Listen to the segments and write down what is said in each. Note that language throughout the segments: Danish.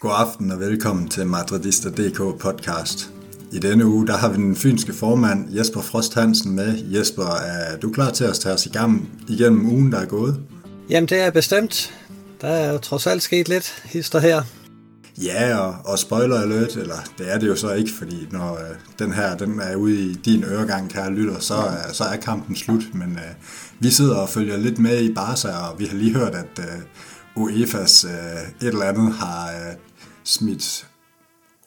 God aften og velkommen til Madridista.dk podcast. I denne uge der har vi den fynske formand Jesper Frost Hansen med. Jesper, er du klar til at tage os igennem, igennem ugen, der er gået? Jamen det er bestemt. Der er jo trods alt sket lidt hister her. Ja, og, og spoiler alert, eller det er det jo så ikke, fordi når øh, den her den er ude i din øregang, kære lytter, så, øh, så er kampen slut. Men øh, vi sidder og følger lidt med i Barca, og vi har lige hørt, at øh, UEFA's øh, et eller andet har øh, smidt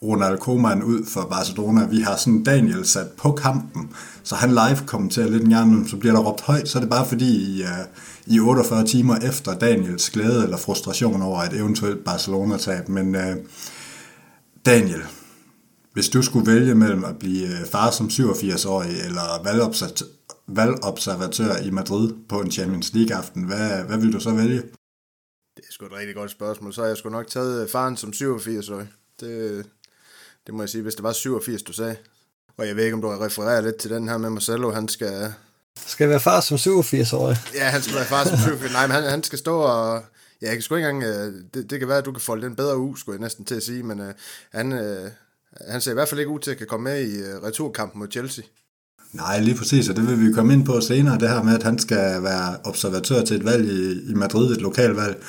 Ronald Koeman ud for Barcelona. Vi har sådan Daniel sat på kampen, så han live kommenterer lidt en gang, så bliver der råbt højt, så er det bare fordi i, uh, i 48 timer efter Daniels glæde eller frustration over et eventuelt Barcelona-tab. Men uh, Daniel, hvis du skulle vælge mellem at blive øh, far som 87-årig eller valgobservatør i Madrid på en Champions League-aften, hvad, hvad vil du så vælge? Det er sgu et rigtig godt spørgsmål. Så har jeg sgu nok taget faren som 87-årig. Det, det må jeg sige, hvis det var 87, du sagde. Og jeg ved ikke, om du har refereret lidt til den her med Marcelo, han skal... Skal være far som 87-årig? Ja, han skal være far som 87 Nej, men han, han skal stå og... Ja, jeg kan sgu ikke engang... Øh, det, det kan være, at du kan folde den bedre ud, skulle jeg næsten til at sige, men uh, han, uh, han ser i hvert fald ikke ud til at kan komme med i uh, returkampen mod Chelsea. Nej, lige præcis, og det vil vi komme ind på senere, det her med, at han skal være observatør til et valg i, i Madrid, et lokalvalg.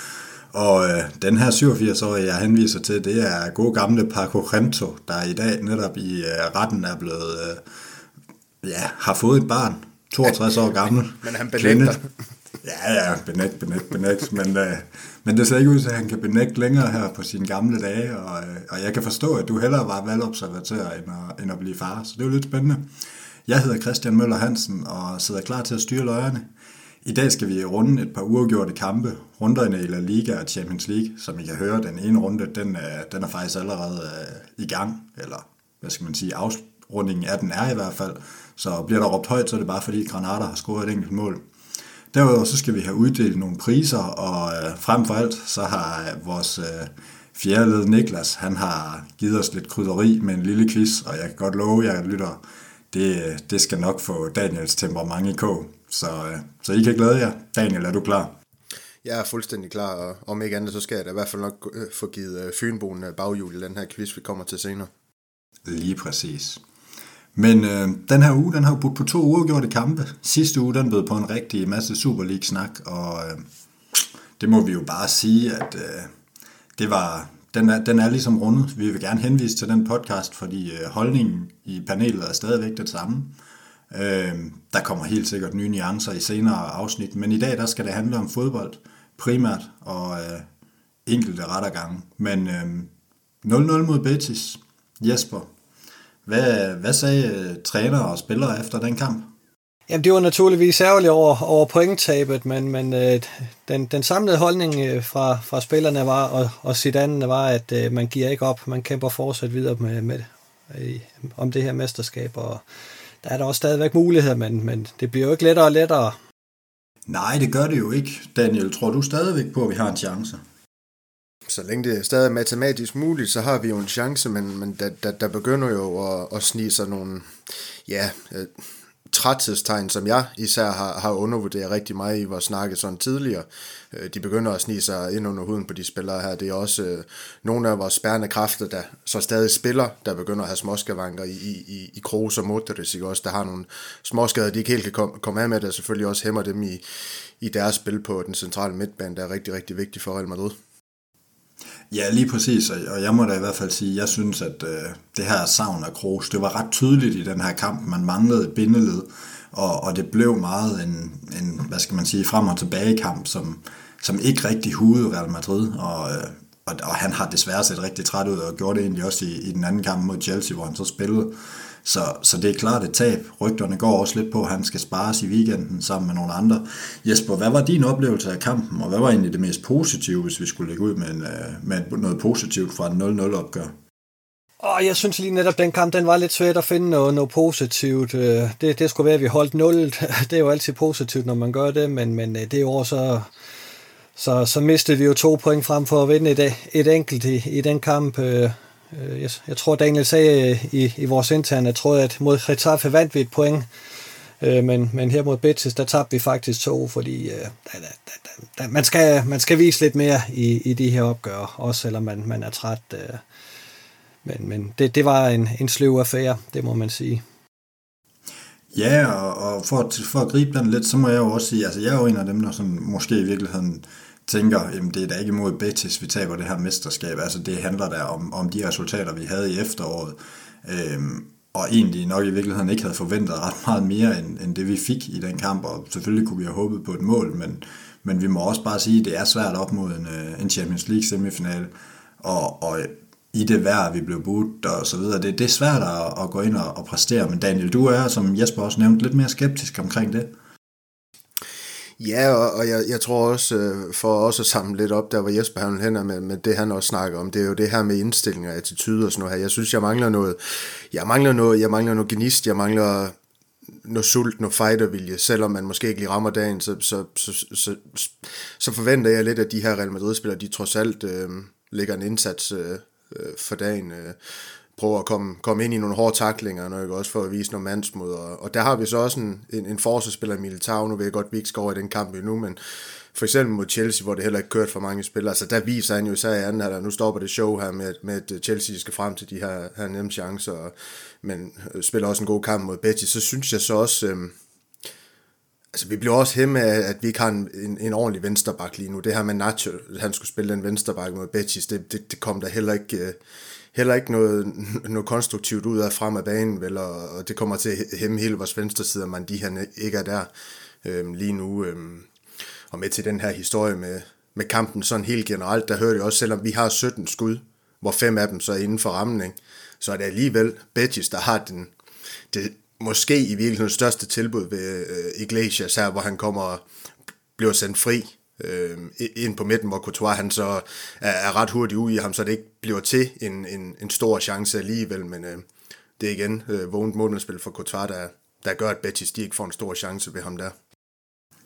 Og øh, den her 87-årige, jeg henviser til, det er gode gamle Paco Rento, der i dag netop i øh, retten er blevet, øh, ja, har fået et barn, 62 år gammel. Men han benægter. Ja, ja, benægt, benægt, benægt, men, øh, men det ser ikke ud til, at han kan benægte længere her på sine gamle dage, og, øh, og jeg kan forstå, at du hellere var valgobservatør end at, end at blive far, så det er jo lidt spændende. Jeg hedder Christian Møller Hansen og sidder klar til at styre løjerne. I dag skal vi runde et par uafgjorte kampe, runderne i La Liga og Champions League. Som I kan høre, den ene runde, den er, den er faktisk allerede øh, i gang, eller hvad skal man sige, afrundingen af den er i hvert fald. Så bliver der råbt højt, så er det bare fordi Granada har scoret et enkelt mål. Derudover så skal vi have uddelt nogle priser, og øh, frem for alt, så har øh, vores øh, fjerde led Niklas, han har givet os lidt krydderi med en lille quiz, og jeg kan godt love jer, lytter, det, øh, det skal nok få Daniels temperament i kog. Så, øh, så I kan glæde jer. Daniel, er du klar? Jeg er fuldstændig klar, og om ikke andet, så skal jeg da i hvert fald nok øh, få givet øh, Fynboen baghjul i den her quiz, vi kommer til senere. Lige præcis. Men øh, den her uge, den har budt på to uafgjorte kampe. Sidste uge, den bød på en rigtig masse Super League-snak, og øh, det må vi jo bare sige, at øh, det var, den, er, den er ligesom rundet. Vi vil gerne henvise til den podcast, fordi øh, holdningen i panelet er stadigvæk det samme. Øh, Øhm, der kommer helt sikkert nye nuancer i senere afsnit, men i dag der skal det handle om fodbold primært og øh, enkelte rettergange. Men øh, 0-0 mod Betis. Jesper, hvad, hvad sagde øh, træner og spillere efter den kamp? Jamen, det var naturligvis ærgerligt over, over pointtabet, men, men øh, den, den samlede holdning øh, fra, fra spillerne var, og, og Zidane var, at øh, man giver ikke op, man kæmper fortsat videre med, med, øh, om det her mesterskab, og der er der også stadigvæk muligheder, men, men det bliver jo ikke lettere og lettere. Nej, det gør det jo ikke. Daniel, tror du stadigvæk på, at vi har en chance? Så længe det er stadig matematisk muligt, så har vi jo en chance, men, men der, der, der begynder jo at, at snige sig nogle, ja, øh, træthedstegn, som jeg især har, har undervurderet rigtig meget i vores snakke sådan tidligere. Øh, de begynder at snige sig ind under huden på de spillere her. Det er også øh, nogle af vores spærende kræfter, der så stadig spiller, der begynder at have småskavanker i, i, i Kroos og Modric, ikke? også der har nogle småskader, de ikke helt kan komme, komme af med, der selvfølgelig også hæmmer dem i, i deres spil på den centrale midtbane, der er rigtig, rigtig vigtig for Real Madrid. Ja, lige præcis, og jeg må da i hvert fald sige, jeg synes, at øh, det her savn af Kroos, det var ret tydeligt i den her kamp. Man manglede et bindeled, og, og det blev meget en, en, hvad skal man sige, frem og tilbage kamp, som, som ikke rigtig hudede Real Madrid, og, øh, og, og han har desværre set rigtig træt ud, og gjorde det egentlig også i, i den anden kamp mod Chelsea, hvor han så spillede. Så, så det er klart et tab. Rygterne går også lidt på, at han skal spares i weekenden sammen med nogle andre. Jesper, hvad var din oplevelse af kampen, og hvad var egentlig det mest positive, hvis vi skulle lægge ud med, en, øh, med noget positivt fra en 0-0 opgør? Og jeg synes lige netop, den kamp, den var lidt svært at finde noget, noget positivt. Øh, det, det skulle være, at vi holdt 0. Det er jo altid positivt, når man gør det, men, men øh, det år så, så, så mistede vi jo to point frem for at vinde et, et enkelt i, i den kamp. Øh, jeg, jeg tror, Daniel sagde øh, i, i vores interne, tror at mod Getafe vandt vi et point, øh, men, men her mod Betis, der tabte vi faktisk to, fordi uh, da, da, da, da, man, skal, man skal vise lidt mere i, i de her opgør, også selvom man, man er træt. Men men det, det var en, en sløv affære, det må man sige. Ja, og, og for, at, for at gribe den lidt, så må jeg jo også sige, altså jeg er jo en af dem, der sådan, måske i virkeligheden tænker, jamen det er da ikke imod Betis, vi taber det her mesterskab. Altså det handler der om, om de resultater, vi havde i efteråret. Øhm, og egentlig nok i virkeligheden ikke havde forventet ret meget mere, end, end det vi fik i den kamp, og selvfølgelig kunne vi have håbet på et mål, men, men vi må også bare sige, at det er svært op mod en, øh, en Champions League semifinal, og, og i det vejr, vi blev budt og så videre. Det, det er svært at, at gå ind og, og præstere, men Daniel, du er, som Jesper også nævnte, lidt mere skeptisk omkring det. Ja, og, og jeg, jeg tror også, øh, for også at samle lidt op, der hvor Jesper han hen med, med det, han også snakker om, det er jo det her med indstilling og attitude og sådan noget her. Jeg synes, jeg mangler noget, jeg mangler noget, jeg mangler noget gnist, jeg mangler noget sult, noget fightervilje, selvom man måske ikke lige rammer dagen, så, så, så, så, så forventer jeg lidt, at de her Real Madrid-spillere, de trods alt øh, lægger en indsats øh, øh for dagen. Øh, prøver at komme, komme ind i nogle hårde taklinger, når jeg også for at vise noget mandsmod. Og, og der har vi så også en, en, en forsvarsspiller i Militao, nu ved jeg godt, at vi ikke skal over i den kamp endnu, men for eksempel mod Chelsea, hvor det heller ikke kørt for mange spillere, så der viser han jo så i anden halvleg, nu stopper det show her med, med at Chelsea skal frem til de her, her nemme chancer, og, men øh, spiller også en god kamp mod Betis, så synes jeg så også, øh, altså vi bliver også hæmme af, at vi ikke har en, en, en ordentlig vensterbak lige nu. Det her med Nacho, at han skulle spille den vensterbak mod Betis, det, det, det kom der heller ikke, Øh, heller ikke noget, noget konstruktivt ud af frem af banen, vel, og, og det kommer til at hæmme hele vores venstre side, man de her ikke er der øh, lige nu. Øh, og med til den her historie med, med kampen sådan helt generelt, der hører jeg også, selvom vi har 17 skud, hvor fem af dem så er inden for rammen, ikke? så er det alligevel Betis, der har den, det, måske i virkeligheden største tilbud ved øh, Iglesias her, hvor han kommer og bliver sendt fri øh, ind på midten, hvor Courtois han så er, er ret hurtigt ude i ham, så det ikke bliver til en, en, en stor chance alligevel, men øh, det er igen øh, vågent målmandsspil for Courtois, der, der gør, at Betis de ikke får en stor chance ved ham der.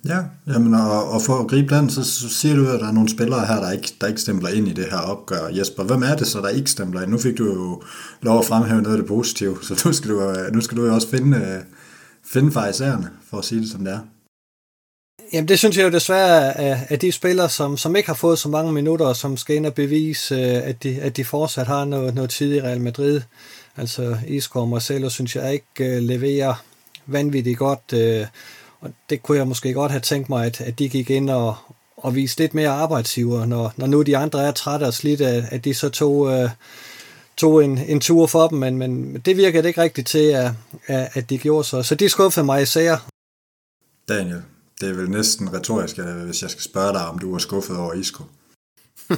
Ja, jamen og, og for at gribe den, så, så siger du, at der er nogle spillere her, der ikke, der ikke stempler ind i det her opgør. Jesper, hvem er det så, der ikke stempler ind? Nu fik du jo lov at fremhæve noget af det positive, så nu skal du, øh, nu skal du jo også finde, øh, finde fejserne, for at sige det som det er. Jamen det synes jeg jo desværre at de spillere, som, som ikke har fået så mange minutter, som skal ind og bevise, øh, at de, at de fortsat har noget, noget tid i Real Madrid. Altså Isco og Marcelo synes jeg ikke uh, leverer vanvittigt godt. Uh, og det kunne jeg måske godt have tænkt mig, at, at de gik ind og, og viste lidt mere arbejdsiver, når, når nu de andre er trætte og slidte, at de så tog, uh, tog en, en tur for dem, men, men det virkede det ikke rigtigt til, at, at de gjorde så. Så de skuffede mig især. Daniel, det er vel næsten retorisk, øh, hvis jeg skal spørge dig, om du er skuffet over Isco.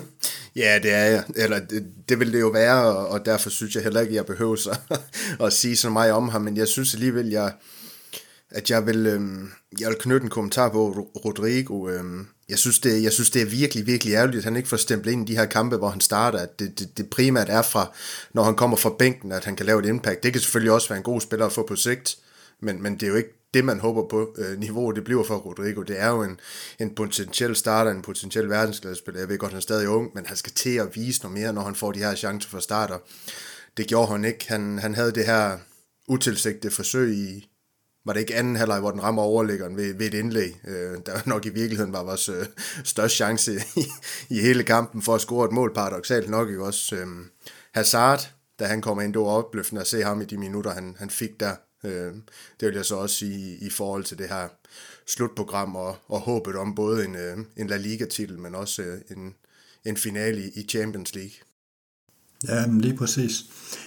ja, det er jeg. Eller det, det vil det jo være, og derfor synes jeg heller ikke, jeg behøver så at sige så meget om ham, men jeg synes alligevel, jeg, at jeg vil, øhm, jeg vil knytte en kommentar på Rodrigo. Øhm, jeg, synes, det, jeg synes, det er virkelig, virkelig ærgerligt, at han ikke får stemplet ind i de her kampe, hvor han starter. At det, det, det primært er fra, når han kommer fra bænken, at han kan lave et impact. Det kan selvfølgelig også være en god spiller at få på sigt, men, men det er jo ikke det, man håber på øh, niveauet, det bliver for Rodrigo. Det er jo en, en potentiel starter, en potentiel verdensklassespiller. Jeg ved godt, han er stadig ung, men han skal til at vise noget mere, når han får de her chancer for starter. Det gjorde han ikke. Han, han havde det her utilsigtede forsøg i, var det ikke anden halvleg, hvor den rammer overlæggeren ved, ved et indlæg, øh, der nok i virkeligheden var vores øh, største chance i, i hele kampen for at score et mål, paradoxalt nok ikke også. Øh, Hazard, da han kommer ind, det var opløftende at se ham i de minutter, han, han fik der. Øh, det vil jeg så også sige i forhold til det her slutprogram og, og håbet om både en, øh, en La Liga-titel, men også øh, en, en finale i Champions League. Ja, men lige præcis.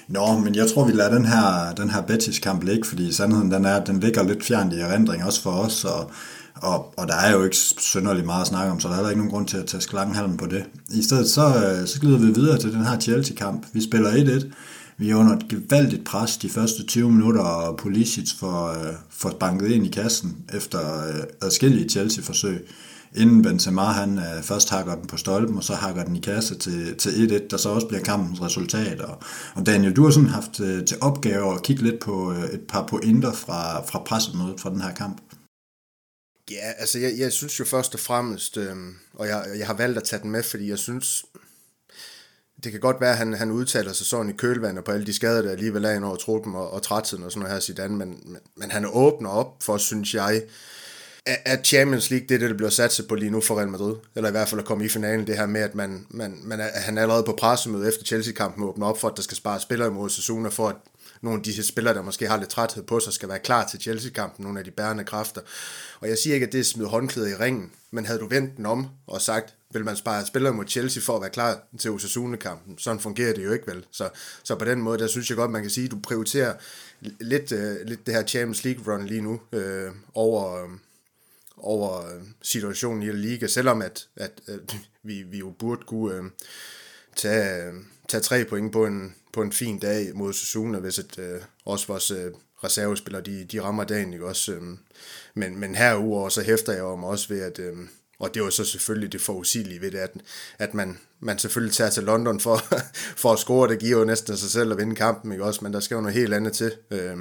Nå, men jeg tror, vi lader den her, den her Betis-kamp ligge, fordi sandheden den er, at den ligger lidt fjernt i erindring også for os, og, og, og der er jo ikke synderligt meget at snakke om, så der er heller ikke nogen grund til at tage sklanghalm på det. I stedet så, øh, så glider vi videre til den her Chelsea-kamp. Vi spiller 1-1. Vi er under et gevaldigt pres de første 20 minutter, og Pulisic får, øh, får banket ind i kassen efter øh, adskillige Chelsea-forsøg inden Benzema han øh, først hakker den på stolpen, og så hakker den i kasse til, til 1-1, der så også bliver kampens resultat. Og, og Daniel, du har sådan haft øh, til opgave at kigge lidt på øh, et par pointer fra, fra pressemødet fra den her kamp. Ja, altså jeg, jeg synes jo først og fremmest, øh, og jeg, jeg har valgt at tage den med, fordi jeg synes, det kan godt være, at han, han udtaler sig sådan i kølvandet på alle de skader, der alligevel er ind over truppen og, og trætheden og sådan noget her Zidane, men, men, men han åbner op for, synes jeg, at Champions League, det er det, der bliver satset på lige nu for Real Madrid, eller i hvert fald at komme i finalen, det her med, at man, man, man er, han allerede på pressemødet efter Chelsea-kampen åbner op for, at der skal spare spillere imod sæsonen, for at nogle af de spillere, der måske har lidt træthed på sig, skal være klar til Chelsea-kampen, nogle af de bærende kræfter. Og jeg siger ikke, at det er smidt håndklædet i ringen, men havde du vendt den om og sagt, vil man spare spillere mod Chelsea for at være klar til Osasuna-kampen? Sådan fungerer det jo ikke vel. Så, så på den måde, der synes jeg godt, man kan sige, at du prioriterer lidt, uh, lidt det her Champions League-run lige nu uh, over, uh, over situationen i La Liga, selvom at, at, at vi, vi jo burde kunne uh, tage, tage tre point på en, på en fin dag mod Suzuna, hvis et, øh, også vores øh, reservespillere, de, de rammer dagen, ikke også? Øh, men, men herudover så hæfter jeg om også ved, at Øh, og det var så selvfølgelig det forudsigelige ved det, at, at man, man selvfølgelig tager til London for, for at score, det giver jo næsten sig selv at vinde kampen, ikke også? Men der skal jo noget helt andet til øh,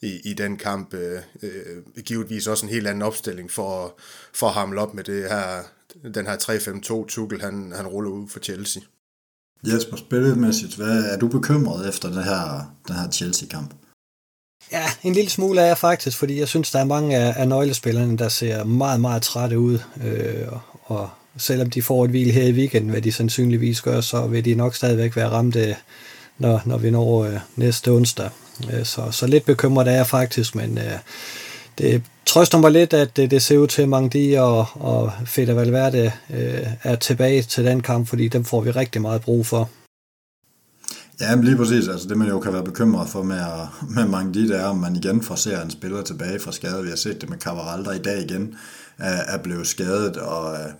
i, i den kamp. Øh, øh, givetvis også en helt anden opstilling for, for at hamle op med det her, den her 3-5-2 Tuchel, han, han ruller ud for Chelsea. Jesper, spillemæssigt, hvad er du bekymret efter den her, den her Chelsea-kamp? Ja, en lille smule er jeg faktisk, fordi jeg synes, der er mange af, af nøglespillerne, der ser meget, meget trætte ud. Øh, og selvom de får et hvil her i weekenden, hvad de sandsynligvis gør, så vil de nok stadigvæk være ramte, øh, når, når vi når øh, næste onsdag. Øh, så, så lidt bekymret er jeg faktisk, men øh, det trøster mig lidt, at det, det ser ud til, at Mangdi og, og Fede Valverde øh, er tilbage til den kamp, fordi dem får vi rigtig meget brug for. Ja, men lige præcis. Altså, det man jo kan være bekymret for med, med Mangdi, det er, om man igen får ser en spiller tilbage fra skade. Vi har set det med Cavaralda i dag igen er, er blevet skadet og, øh,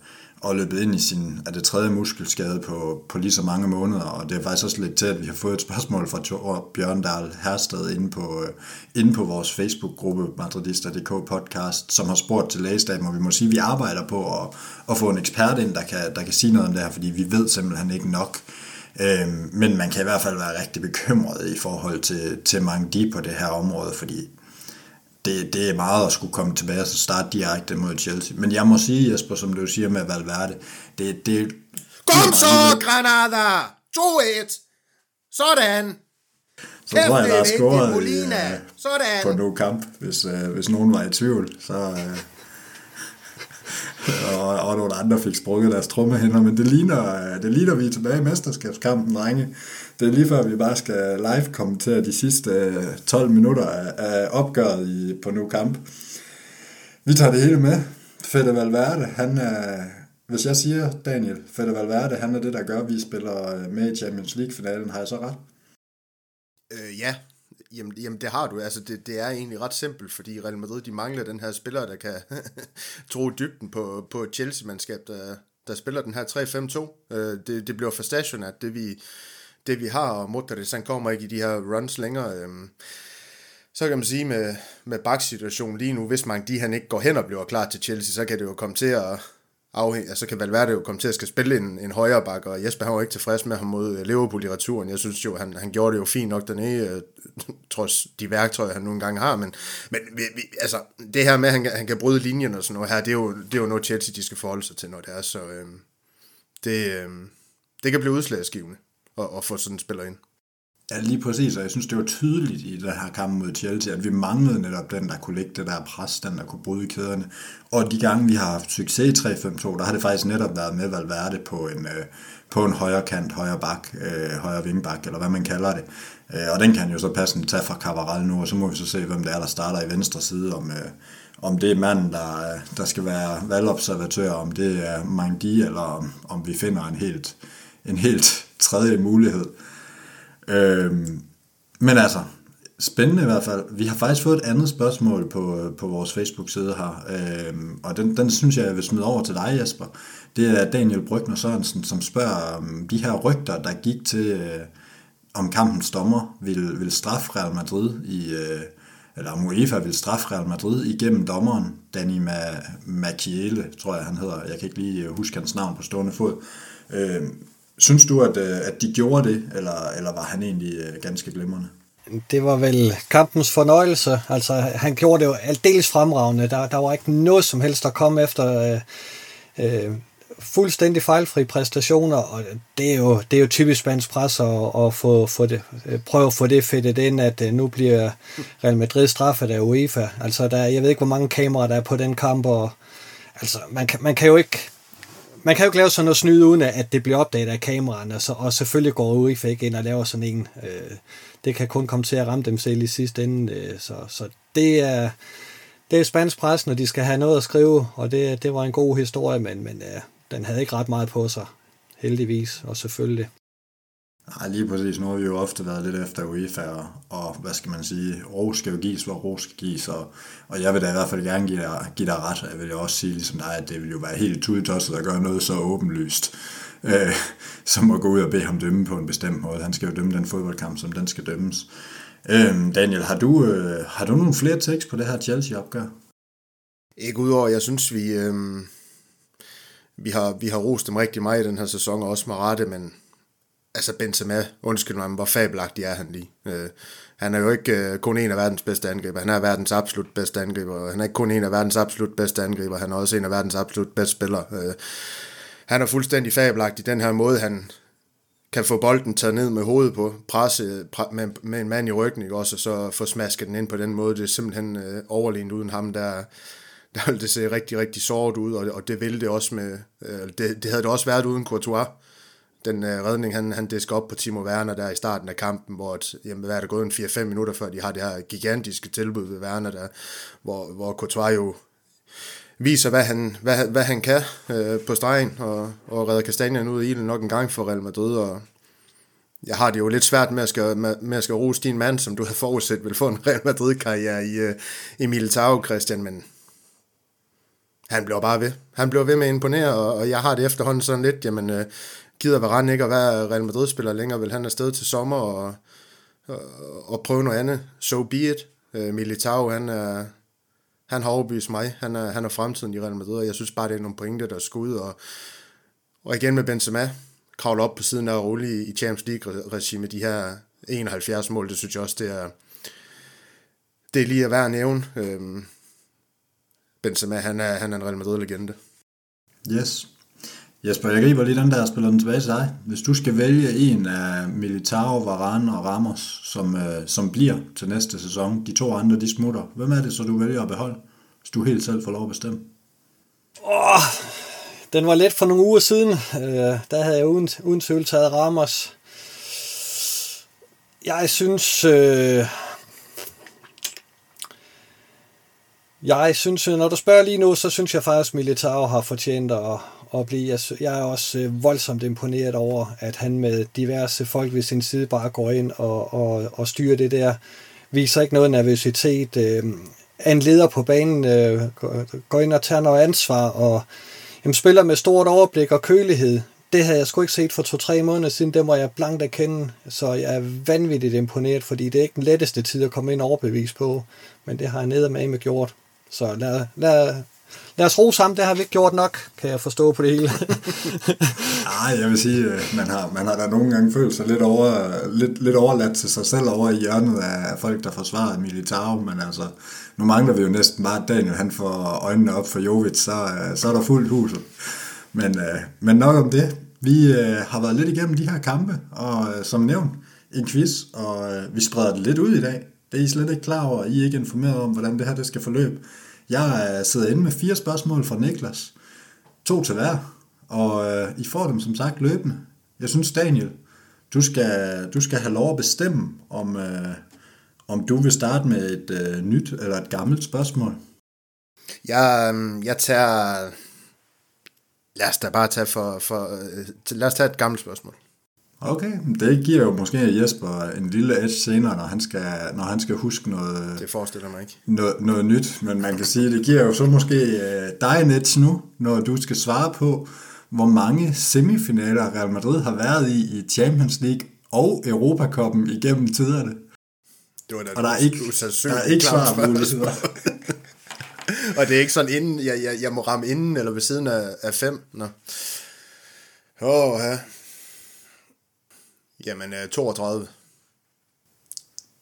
og løbet ind i sin er det tredje muskelskade på, på lige så mange måneder. Og det er faktisk også lidt til, at vi har fået et spørgsmål fra Bjørn Bjørndal Hersted inde på, øh, inde på vores Facebook-gruppe Madridista.dk podcast, som har spurgt til lægestaben, og vi må sige, at vi arbejder på at, at få en ekspert ind, der kan, der kan sige noget om det her, fordi vi ved simpelthen ikke nok. Øhm, men man kan i hvert fald være rigtig bekymret i forhold til, til mange de på det her område, fordi det, det er meget at skulle komme tilbage og starte direkte mod Chelsea. Men jeg må sige, Jesper, som du siger med Valverde, det, det Kom så, Granada! 2-1! Sådan! Så Kæft, tror jeg, der er scoret i, uh, Sådan. på no kamp, hvis, uh, hvis nogen var i tvivl. Så, uh, og, og nogle andre fik sprukket deres trommehænder, men det ligner, det ligner, vi er tilbage i mesterskabskampen, drenge. Det er lige før, vi bare skal live kommentere de sidste øh, 12 minutter af opgøret i, på nu kamp. Vi tager det hele med. Fede Valverde, han er, hvis jeg siger, Daniel, Fede Valverde, han er det, der gør, at vi spiller øh, med i Champions League-finalen. Har jeg så ret? Øh, ja, Jamen, jamen det har du. Altså, det, det er egentlig ret simpelt, fordi Real Madrid de mangler den her spiller, der kan tro dybden på, på et Chelsea-mandskab, der, der spiller den her 3-5-2. Øh, det, det bliver for stationært, det vi, det vi har, og Modric han kommer ikke i de her runs længere. Øh, så kan man sige med, med baksituationen lige nu, hvis man de han ikke går hen og bliver klar til Chelsea, så kan det jo komme til at, afhæng, altså kan Valverde jo komme til at skal spille en, en højre bakke, og Jesper han var ikke tilfreds med ham mod øh, Liverpool i returen. Jeg synes jo, han, han gjorde det jo fint nok dernede, øh, trods de værktøjer, han nu engang har, men, men vi, vi, altså, det her med, at han, han kan bryde linjen og sådan noget her, det er jo, det er jo noget Chelsea, de skal forholde sig til, når det er, så øh, det, øh, det kan blive udslagsgivende at, at få sådan en spiller ind. Ja, lige præcis, og jeg synes, det var tydeligt i den her kamp mod Chelsea, at vi manglede netop den, der kunne lægge det der pres, den, der kunne bryde kæderne. Og de gange, vi har haft succes i 3-5-2, der har det faktisk netop været med Valverde på en, øh, på en højre kant, højre bak, øh, højre vingbak, eller hvad man kalder det. Øh, og den kan jo så passende tage fra Cavaral nu, og så må vi så se, hvem det er, der starter i venstre side, om, øh, om det er manden, der, øh, der skal være valgobservatør, om det er Mangdi, eller om, om vi finder en helt, en helt tredje mulighed. Øh, men altså, spændende i hvert fald. Vi har faktisk fået et andet spørgsmål på, øh, på vores Facebook-side her, øh, og den, den synes jeg, jeg vil smide over til dig, Jesper. Det er Daniel Brygner Sørensen, som spørger om de her rygter, der gik til, øh, om kampens dommer ville, ville straffe Real Madrid i... Øh, eller om UEFA vil straffe Real Madrid igennem dommeren, Danny Macchiele, tror jeg han hedder. Jeg kan ikke lige øh, huske hans navn på stående fod. Øh, Synes du, at, øh, at de gjorde det, eller, eller var han egentlig øh, ganske glimrende? Det var vel kampens fornøjelse. Altså, han gjorde det jo aldeles fremragende. Der, der var ikke noget som helst, der kom efter øh, øh, fuldstændig fejlfri præstationer, og det er jo, det er jo typisk spansk pres at, at få, få det, prøve at få det fedtet ind, at øh, nu bliver Real Madrid straffet af UEFA. Altså, der, jeg ved ikke, hvor mange kameraer der er på den kamp, og altså, man kan, man kan jo ikke man kan jo ikke lave sådan noget snyd uden, at det bliver opdaget af kameraerne, og, så, og selvfølgelig går UEFA ikke ind og laver sådan en. Øh, det kan kun komme til at ramme dem selv i sidste ende, øh, så, så det er det er spansk pres, når de skal have noget at skrive, og det, det var en god historie, men, men uh, den havde ikke ret meget på sig, heldigvis, og selvfølgelig. Nej, lige præcis. Nu har vi jo ofte været lidt efter UEFA, og, og hvad skal man sige, ro skal jo gives, hvor ro skal gives, og, og jeg vil da i hvert fald gerne give dig, give dig ret, jeg vil jo også sige ligesom dig, at det vil jo være helt tudetosset at gøre noget så åbenlyst, øh, som at gå ud og bede ham dømme på en bestemt måde. Han skal jo dømme den fodboldkamp, som den skal dømmes. Øhm, Daniel, har du, øh, har du nogle flere tekst på det her Chelsea-opgør? Ikke udover, jeg synes, vi, øh, vi, har, vi har rost dem rigtig meget i den her sæson, og også med rette, men altså Benzema, undskyld mig, hvor fabelagtig er han lige. Øh, han er jo ikke øh, kun en af verdens bedste angriber, han er verdens absolut bedste angriber, og han er ikke kun en af verdens absolut bedste angriber, han er også en af verdens absolut bedste spillere. Øh, han er fuldstændig fabelagtig den her måde, han, kan få bolden taget ned med hovedet på, presse pre, med, med en mand i ryggen, ikke? også, og så få smasket den ind på den måde. Det er simpelthen øh, overlignet uden ham, der, der ville det se rigtig, rigtig såret ud, og, og det ville det også med, øh, det, det havde det også været uden Courtois. Den øh, redning, han, han disker op på Timo Werner der i starten af kampen, hvor et, jamen, hvad er det gået en 4-5 minutter før, de har det her gigantiske tilbud ved Werner der, hvor, hvor Courtois jo viser, hvad han, hvad, hvad han kan øh, på stregen, og, og redder kastanjen ud i ilden nok en gang for Real Madrid, og jeg har det jo lidt svært med at skal, med, med at skal rose din mand, som du havde forudset vil få en Real Madrid-karriere i, øh, i Militao, Christian, men han bliver bare ved. Han bliver ved med at imponere, og, og jeg har det efterhånden sådan lidt, jamen, øh, gider Varane ikke at være Real Madrid-spiller længere, vil han afsted til sommer og, og, og prøve noget andet. So be it. Øh, Militao, han er, han har overbevist mig. Han er, han er fremtiden i Real Madrid, og jeg synes bare, det er nogle pointe, der skal ud. Og, og igen med Benzema, kravle op på siden af rulle i Champions League-regime, de her 71 mål, det synes jeg også, det er, det er lige at være at nævne. Øhm, Benzema, han er, han er en Real Madrid-legende. Yes. Jesper, jeg griber lige den der, spiller den tilbage til dig. Hvis du skal vælge en af Militao, Varane og Ramos, som, øh, som bliver til næste sæson, de to andre, de smutter, hvem er det så, du vælger at beholde, hvis du helt selv får lov at bestemme? Åh, den var let for nogle uger siden. Øh, der havde jeg uden, uden tvivl taget Ramos. Jeg synes... Øh, jeg synes, øh, når du spørger lige nu, så synes jeg faktisk, at Militao har fortjent at, at blive. Jeg, er også øh, voldsomt imponeret over, at han med diverse folk ved sin side bare går ind og, og, og styrer det der. Viser ikke noget nervøsitet. Øh, en leder på banen går ind og tager noget ansvar og jamen, spiller med stort overblik og kølighed. Det havde jeg sgu ikke set for to-tre måneder siden, det må jeg blankt erkende. Så jeg er vanvittigt imponeret, fordi det er ikke den letteste tid at komme ind og overbevise på. Men det har jeg nedermad med gjort. Så lad, lad, lad os rose ham, det har vi ikke gjort nok, kan jeg forstå på det hele. Nej, jeg vil sige, øh, man har, man har da nogle gange følt sig lidt, over, lidt, lidt overladt til sig selv over i hjørnet af folk, der forsvarer Militao, men altså, nu mangler vi jo næsten bare, at Daniel han får øjnene op for Jovic, så, øh, så er der fuldt huset. Men, øh, men nok om det. Vi har været lidt igennem de her kampe, og som nævnt, en quiz, og vi spreder det lidt ud i dag. Det er I slet ikke klar over, I er ikke informeret om, hvordan det her det skal forløbe. Jeg øh, sidder inde med fire spørgsmål fra Niklas. To til hver. Og øh, I får dem som sagt løbende. Jeg synes, Daniel, du skal, du skal have lov at bestemme, om, øh, om du vil starte med et øh, nyt eller et gammelt spørgsmål. Jeg, øh, jeg tager... Lad os da bare tage for... for øh, lad os tage et gammelt spørgsmål. Okay, det giver jo måske Jesper en lille edge senere, når han skal, når han skal huske noget, det forestiller mig ikke. Noget, noget nyt. Men man kan sige, det giver jo så måske øh, dig en edge nu, når du skal svare på, hvor mange semifinaler Real Madrid har været i i Champions League og Europacupen igennem tiderne. Det var da og der er ikke, der er ikke svar muligheder. og det er ikke sådan, inden, jeg, jeg, jeg må ramme inden eller ved siden af, af fem. Nå. Åh, oh, ja. Jamen, 32. Øh,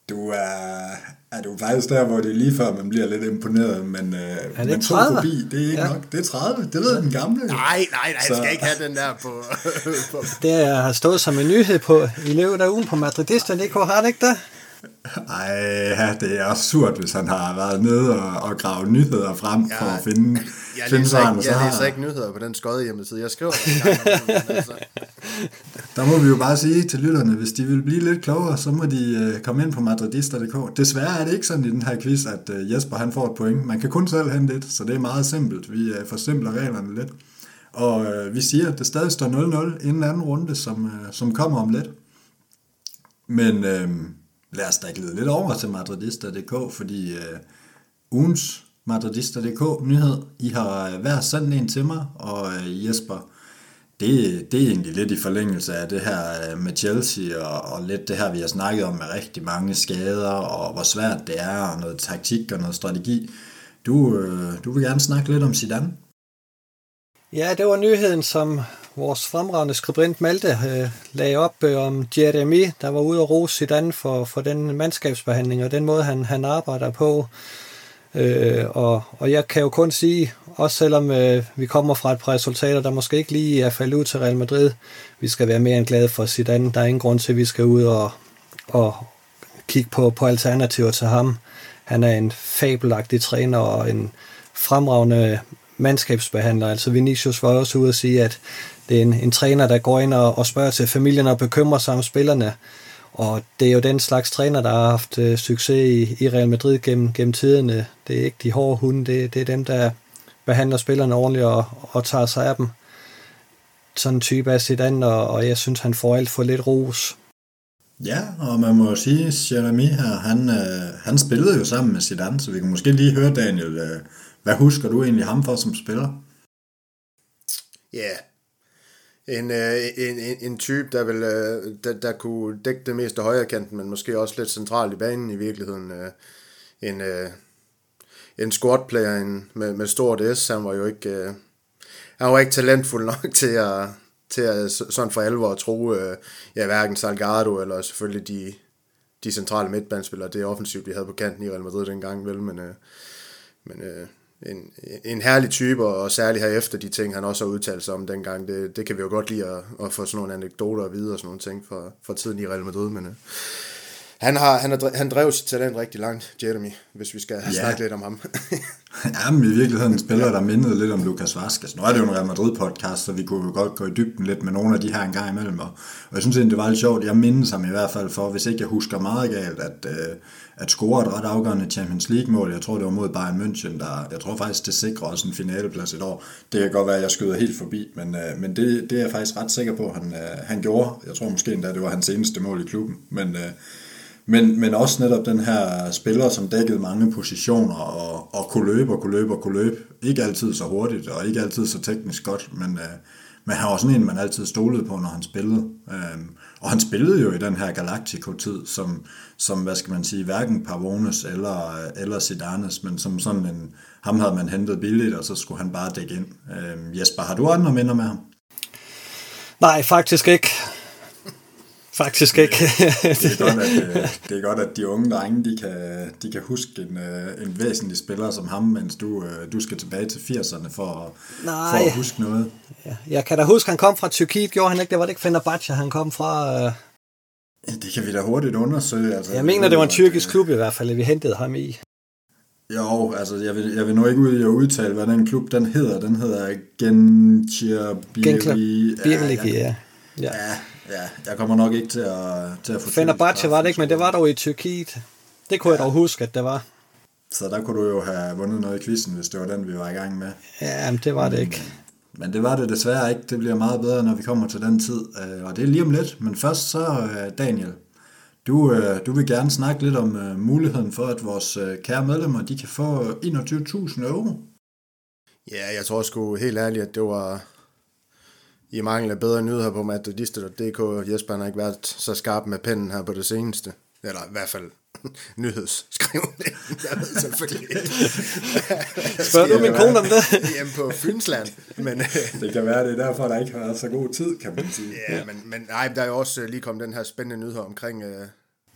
du er, er Ja, det er jo faktisk der, hvor det er lige før, man bliver lidt imponeret, men, øh, det men to 30? forbi, det er ikke Ja. nok. Det er 30, det ved den gamle. Nej, nej, nej, jeg Så- skal ikke have den der på... på Det har stået som en nyhed på, i løbet af ugen på Madridista.dk, har det ikke det? Ej, ja, det er også surt, hvis han har været nede og, og gravet nyheder frem ja, for at finde, jeg finde svarene. ikke, jeg læser ikke nyheder på den skøde hjemmeside. Jeg skriver gang altså. Der må vi jo bare sige til lytterne, hvis de vil blive lidt klogere, så må de øh, komme ind på madridista.dk. Desværre er det ikke sådan i den her quiz, at øh, Jesper han får et point. Man kan kun selv hente et, så det er meget simpelt. Vi øh, forsimpler reglerne lidt. Og øh, vi siger, at det stadig står 0-0 inden anden runde, som, øh, som kommer om lidt. Men øh, lad os da glide lidt over til madridista.dk, fordi øh, ugens madridista.dk nyhed, I har øh, hver sendt en til mig, og øh, Jesper, det, det er egentlig lidt i forlængelse af det her øh, med Chelsea, og, og lidt det her, vi har snakket om med rigtig mange skader, og hvor svært det er, og noget taktik og noget strategi. Du, øh, du vil gerne snakke lidt om Zidane? Ja, det var nyheden, som vores fremragende skribent Malte øh, lagde op øh, om Jeremy, der var ude og rose Zidane for, for den mandskabsbehandling og den måde, han, han arbejder på. Øh, og, og jeg kan jo kun sige, også selvom øh, vi kommer fra et par resultater, der måske ikke lige er faldet ud til Real Madrid, vi skal være mere end glade for Zidane. Der er ingen grund til, at vi skal ud og, og kigge på, på alternativer til ham. Han er en fabelagtig træner og en fremragende mandskabsbehandler. Altså Vinicius var også ude at sige, at det er en, en træner, der går ind og, og spørger til familien og bekymrer sig om spillerne. Og det er jo den slags træner, der har haft øh, succes i, i Real Madrid gennem, gennem tiderne. Det er ikke de hårde hunde, det, det er dem, der behandler spillerne ordentligt og, og tager sig af dem. Sådan en type af Zidane, og, og jeg synes, han får alt for lidt ros. Ja, og man må jo sige, at Jeremy her, han, øh, han spillede jo sammen med Zidane, så vi kan måske lige høre, Daniel, øh, hvad husker du egentlig ham for som spiller? Ja, en, øh, en, en, en type, der, vil, øh, der, der kunne dække det meste højre kanten, men måske også lidt centralt i banen i virkeligheden. Øh, en, en squad-player en, med, med stort S, han var jo ikke, han var ikke talentfuld nok til at, til at sådan for alvor at tro, ja, hverken Salgado eller selvfølgelig de, de centrale midtbanespillere, det offensivt, vi havde på kanten i Real Madrid dengang, vel, men, men en, en herlig type, og særligt herefter de ting, han også har udtalt sig om dengang, det, det kan vi jo godt lide at, at få sådan nogle anekdoter at vide og sådan nogle ting fra, fra tiden i Real Madrid, men øh, han, har, han, har, han drev sit talent rigtig langt, Jeremy, hvis vi skal Ja. snakke lidt om ham. Ja, men i virkeligheden en spiller, der mindede lidt om Lucas Vazquez. Nu er det jo en Real Madrid-podcast, så vi kunne jo godt gå i dybden lidt med nogle af de her en gang imellem. Og, og jeg synes egentlig, det var lidt sjovt. Jeg mindes ham i hvert fald for, hvis ikke jeg husker meget galt, at, øh, at score et ret afgørende Champions League-mål. Jeg tror, det var mod Bayern München, der, jeg tror faktisk, det sikrer også en finaleplads et år. Det kan godt være, at jeg skyder helt forbi, men, øh, men det, det er jeg faktisk ret sikker på, han, øh, han gjorde. Jeg tror måske endda, det var hans eneste mål i klubben. Men, øh, men, men også netop den her spiller, som dækkede mange positioner og, og kunne løbe og kunne løbe og kunne løbe. Ikke altid så hurtigt og ikke altid så teknisk godt, men, øh, men han var sådan en, man altid stolede på, når han spillede. Øhm, og han spillede jo i den her Galactico-tid, som, som hvad skal man sige, hverken Pavones eller, eller Zidanes, men som sådan en, ham havde man hentet billigt, og så skulle han bare dække ind. Øhm, Jesper, har du andre minder med ham? Nej, faktisk ikke. Faktisk ikke. Det er godt, at, øh, det er godt, at de unge drenge, de kan, de kan huske en, øh, en væsentlig spiller som ham, mens du, øh, du skal tilbage til 80'erne for, at- Nej. for at huske noget. Ja, jeg kan da huske, han kom fra Tyrkiet, gjorde han ikke? Det var det ikke Fenerbahce, han kom fra... Øh... Ja, Det kan vi da hurtigt undersøge. Altså, Jeg mener, det var en tyrkisk klub i hvert fald, at vi hentede ham i. Jo, altså jeg vil, jeg vil nu ikke ud i at udtale, hvad den klub den hedder. Den hedder Genkler Birli. Birligi, ja. Ja. Ja, ja, jeg kommer nok ikke til at, til at få Fenerbahce var det ikke, men det var dog i Tyrkiet. Det kunne jeg dog huske, at det var. Så der kunne du jo have vundet noget i quizzen, hvis det var den, vi var i gang med. Ja, men det var det ikke. Men det var det desværre ikke. Det bliver meget bedre, når vi kommer til den tid. Øh, Og det er lige om lidt. Men først så, øh, Daniel, du, øh, du vil gerne snakke lidt om muligheden for, at vores kære medlemmer, de kan få 21.000 euro. Ja, jeg tror sgu helt ærligt, at det var i mangel af bedre nyheder på madridista.dk. Jesper han har ikke været så skarp med pennen her på det seneste. Eller i hvert fald nyhedsskrivning. Jeg ved selvfølgelig ikke. Spørger du min kone om det? Hjemme på Fynsland. Men, øh, Det kan være, det er derfor, der ikke har været så god tid, kan man sige. ja, men, men nej, der er jo også øh, lige kommet den her spændende nyhed omkring, øh, øh,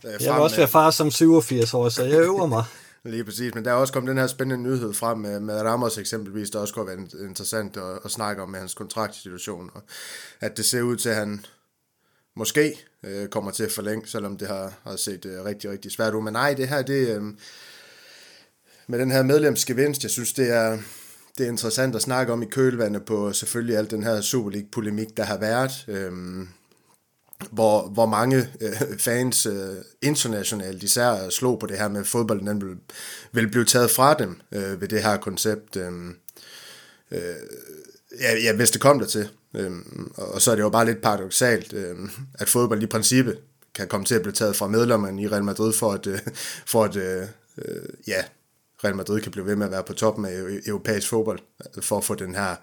Jeg vil også være far som 87 år, så jeg øver mig. Lige præcis, men der er også kommet den her spændende nyhed frem med, med Ramos eksempelvis, der også kunne være interessant at, at snakke om med hans kontraktsituation, og at det ser ud til, at han måske øh, kommer til at forlænge, selvom det har, har set øh, rigtig, rigtig svært ud. Men nej, det her, det øh, med den her medlemsgevinst, jeg synes, det er, det er interessant at snakke om i kølvandet på selvfølgelig alt den her Super League-polemik, der har været. Øh, hvor, hvor mange øh, fans øh, internationalt især slog på det her med, at fodbolden den ville, ville blive taget fra dem øh, ved det her koncept. Øh, øh, ja, ja, hvis det kom der til. Øh, og så er det jo bare lidt paradoxalt, øh, at fodbold i princippet kan komme til at blive taget fra medlemmerne i Real Madrid for at, øh, for at øh, øh, ja, Real Madrid kan blive ved med at være på toppen af europæisk fodbold, øh, for at få den her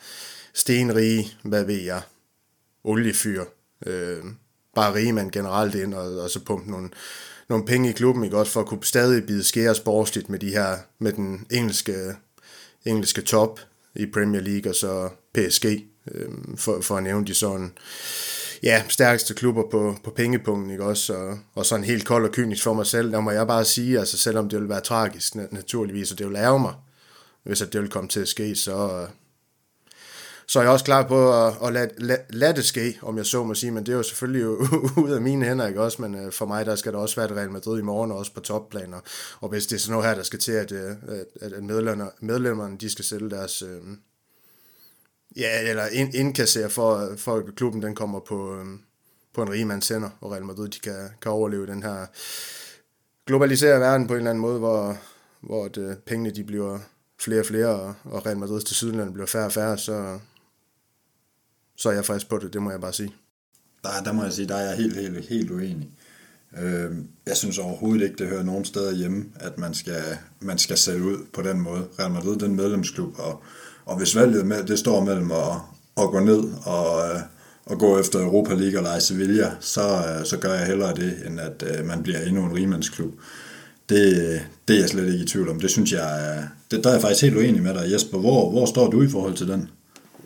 stenrige, hvad ved jeg, oliefyr, øh, bare rigemand generelt ind, og, og så pumpe nogle, nogle penge i klubben, ikke? Også, for at kunne stadig bide skære sportsligt med de her, med den engelske, engelske top i Premier League, og så PSG, øh, for, for at nævne de sådan, ja, stærkeste klubber på, på pengepunkten, ikke? Også, og, og sådan helt kold og kynisk for mig selv, der må jeg bare sige, altså selvom det vil være tragisk naturligvis, og det ville ærge mig, hvis at det vil komme til at ske, så, så er jeg også klar på at, at lade, lade, lade det ske, om jeg så må sige, men det er jo selvfølgelig ud af mine hænder, ikke også, men øh, for mig, der skal der også være et Real Madrid i morgen, også på topplaner, og hvis det er sådan noget her, der skal til, at, øh, at, at medlemmerne, medlemmerne, de skal sælge deres, Øh, ja, eller ind, indkassere for, for at klubben, den kommer på, øh, på en mands hænder, og Real Madrid, de kan, kan overleve den her globaliserede verden på en eller anden måde, hvor, hvor det, øh, pengene, de bliver flere og flere, og, og Real Madrid til Sydland bliver færre og færre, så, så er jeg frisk på det, det må jeg bare sige. Der, der må jeg sige, der er jeg helt, helt, helt uenig. Øh, jeg synes overhovedet ikke, det hører nogen steder hjemme, at man skal, man skal sælge ud på den måde. Real Madrid den medlemsklub, og, og hvis valget med, det står mellem at, at gå ned og, og gå efter Europa League og lege Sevilla, så, så gør jeg hellere det, end at man bliver endnu en rimandsklub. Det, det er jeg slet ikke i tvivl om. Det synes jeg, det, der er jeg faktisk helt uenig med dig, Jesper. Hvor, hvor står du i forhold til den?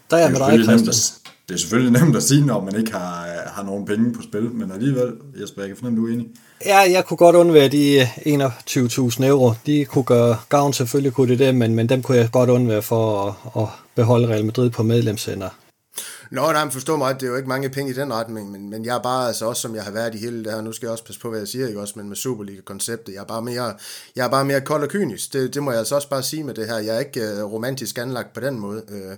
Der er jeg med dig, Christian det er selvfølgelig nemt at sige, når man ikke har, øh, har nogen penge på spil, men alligevel, Jesper, jeg kan fornemme, du er enig. Ja, jeg kunne godt undvære de 21.000 euro. De kunne gøre gavn, selvfølgelig kunne det det, men, men dem kunne jeg godt undvære for at, at beholde Real Madrid på medlemscenter. Nå, nej, men forstå mig, det er jo ikke mange penge i den retning, men, men jeg er bare, altså også som jeg har været i hele det her, nu skal jeg også passe på, hvad jeg siger, ikke også, men med Superliga-konceptet, jeg er bare mere, jeg er bare mere kold og kynisk, det, det må jeg altså også bare sige med det her, jeg er ikke uh, romantisk anlagt på den måde. Uh,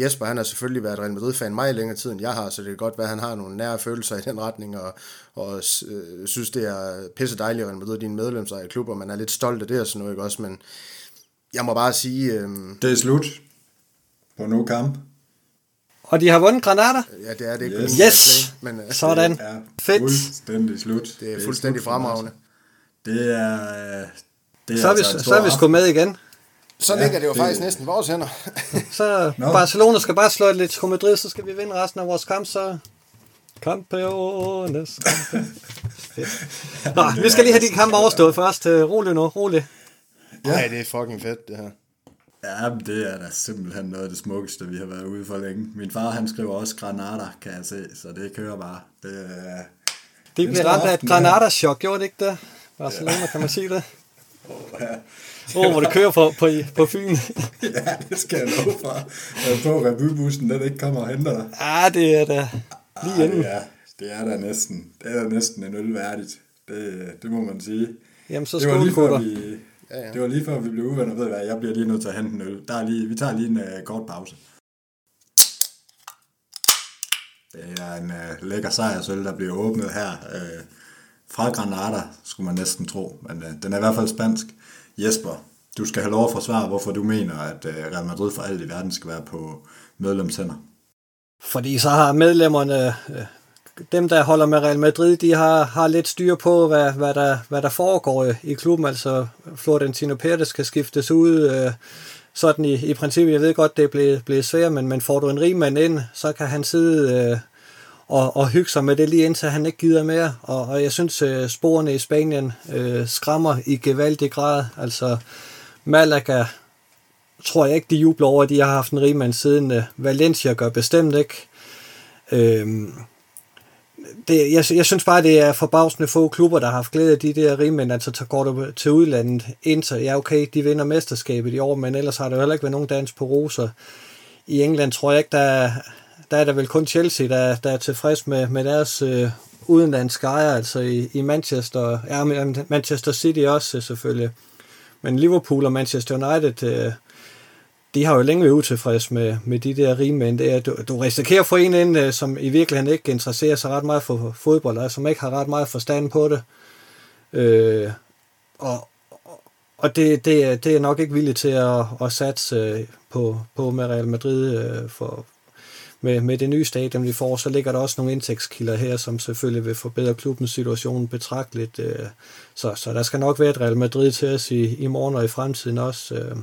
Jesper, han har selvfølgelig været Real Madrid-fan meget længere tid, end jeg har, så det kan godt være, at han har nogle nære følelser i den retning, og, og uh, synes, det er pisse dejligt, at Real Madrid er din i klub, og man er lidt stolt af det og sådan noget, ikke også, men jeg må bare sige... Uh, det er slut på nu kamp. Og de har vundet Granada? Ja, det er det ikke. Yes, yes. men, uh, sådan. Det er Fedt. fuldstændig slut. Det er, fuldstændig fremragende. Det er... Det er så, er vi, altså så er vi sgu med igen. Så ja, ligger det jo det... faktisk næsten vores hænder. så no. Barcelona skal bare slå et lidt til Madrid, så skal vi vinde resten af vores kamp, så... Campeones. Nå, vi skal lige have de kampe overstået først. Rolig nu, rolig. Ja. Ej, det er fucking fedt, det her. Ja, det er da simpelthen noget af det smukkeste, vi har været ude for længe. Min far, han skriver også Granada, kan jeg se, så det kører bare. Det, øh, det blev ramt af et Granada-chok, gjorde det ikke det? Barcelona, ja. kan man sige det? Åh, oh, ja. oh, hvor det kører på, på, på Fyn. ja, det skal jeg love for. Jeg på revybussen, den ikke kommer og henter dig. Ah, det er da lige inden. Ja, det er da næsten, det er da næsten en øl værdigt. Det, det må man sige. Jamen, så skål. Vi, Ja, ja. Det var lige før vi blev uvenner, ved hvad, jeg bliver lige nødt til at hente en øl. Der er lige, vi tager lige en uh, kort pause. Det er en uh, lækker sejrsøl, der bliver åbnet her. Uh, fra Granada, skulle man næsten tro. Men uh, den er i hvert fald spansk. Jesper, du skal have lov at forsvare, hvorfor du mener, at uh, Real Madrid for alt i verden skal være på medlemshænder. Fordi så har medlemmerne dem, der holder med Real Madrid, de har, har lidt styr på, hvad, hvad, der, hvad der foregår øh, i, klubben. Altså, Florentino Pérez kan skiftes ud, øh, sådan i, i princippet. Jeg ved godt, det er blevet, blevet svært, men, men får du en rig mand ind, så kan han sidde øh, og, og hygge sig med det lige indtil han ikke gider mere. Og, og jeg synes, øh, sporene i Spanien øh, skræmmer i gevaldig grad. Altså, Malaga tror jeg ikke, de jubler over, at de har haft en rig mand siden. Øh, Valencia gør bestemt ikke. Øh, det, jeg, jeg synes bare, det er forbavsende få klubber, der har haft glæde af de der rigmænd, altså tager går til udlandet, Inter, ja okay, de vinder mesterskabet i år, men ellers har der jo heller ikke været nogen dans på roser. I England tror jeg ikke, der, der er der vel kun Chelsea, der, der er tilfreds med, med deres øh, udenlandske ejer, altså i, i Manchester, ja, Manchester City også selvfølgelig. Men Liverpool og Manchester United, øh, de har jo længe været utilfredse med, med de der rigmænd. Det er, du, du risikerer at få en ind, øh, som i virkeligheden ikke interesserer sig ret meget for fodbold, og som ikke har ret meget forstand på det. Øh, og og det, det, det er nok ikke villigt til at, at satse øh, på, på med Real Madrid øh, for, med, med det nye stadion, vi får, så ligger der også nogle indtægtskilder her, som selvfølgelig vil forbedre klubbens situation betragteligt. Så, så der skal nok være et Real Madrid til os i, i morgen og i fremtiden også.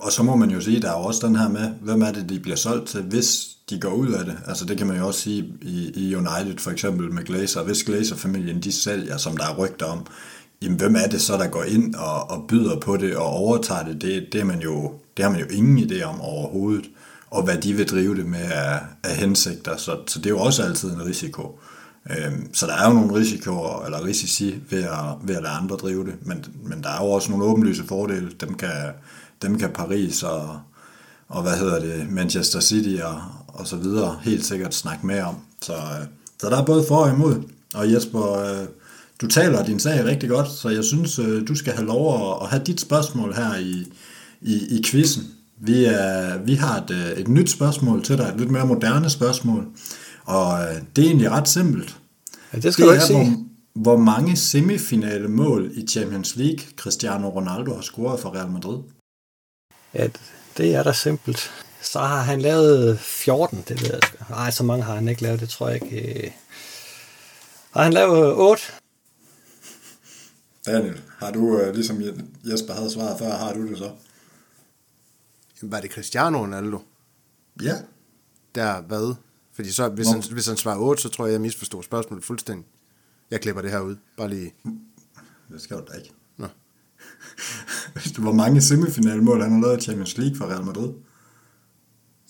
Og så må man jo sige, der er jo også den her med, hvem er det, de bliver solgt til, hvis de går ud af det. Altså det kan man jo også sige i, i United for eksempel med Glazer. Hvis Glazer-familien de sælger, som der er rygter om, jamen hvem er det så, der går ind og, og byder på det og overtager det? Det, det, er man jo, det har man jo ingen idé om overhovedet. Og hvad de vil drive det med af, af hensigter. Så, så det er jo også altid en risiko. Øhm, så der er jo nogle risikoer, eller risici ved at, ved at lade andre drive det. Men, men der er jo også nogle åbenlyse fordele. Dem kan, dem kan Paris og, og hvad hedder det, Manchester City og, og så videre helt sikkert snakke med om. Så, øh, så der er både for og imod. Og Jesper, øh, du taler din sag rigtig godt, så jeg synes, øh, du skal have lov at, at have dit spørgsmål her i, i, i quizzen. Vi, er, vi har et, et nyt spørgsmål til dig, et lidt mere moderne spørgsmål, og det er egentlig ret simpelt. Ja, det skal det du ikke sige. Hvor, hvor mange semifinale mål i Champions League Cristiano Ronaldo har scoret for Real Madrid? Ja, det er da simpelt. Så har han lavet 14, det ved jeg. Nej, så mange har han ikke lavet, det tror jeg ikke. Har han lavet 8? Daniel, har du, øh, ligesom Jesper havde svaret før, har du det så? Var det Cristiano Ronaldo? Ja. Der hvad? Fordi så, hvis, han, hvis han svarer 8, så tror jeg, jeg misforstår spørgsmålet fuldstændig. Jeg klipper det her ud. Bare lige. Det skal du da ikke. Hvor mange semifinalmål han har lavet i Champions League for Real Madrid?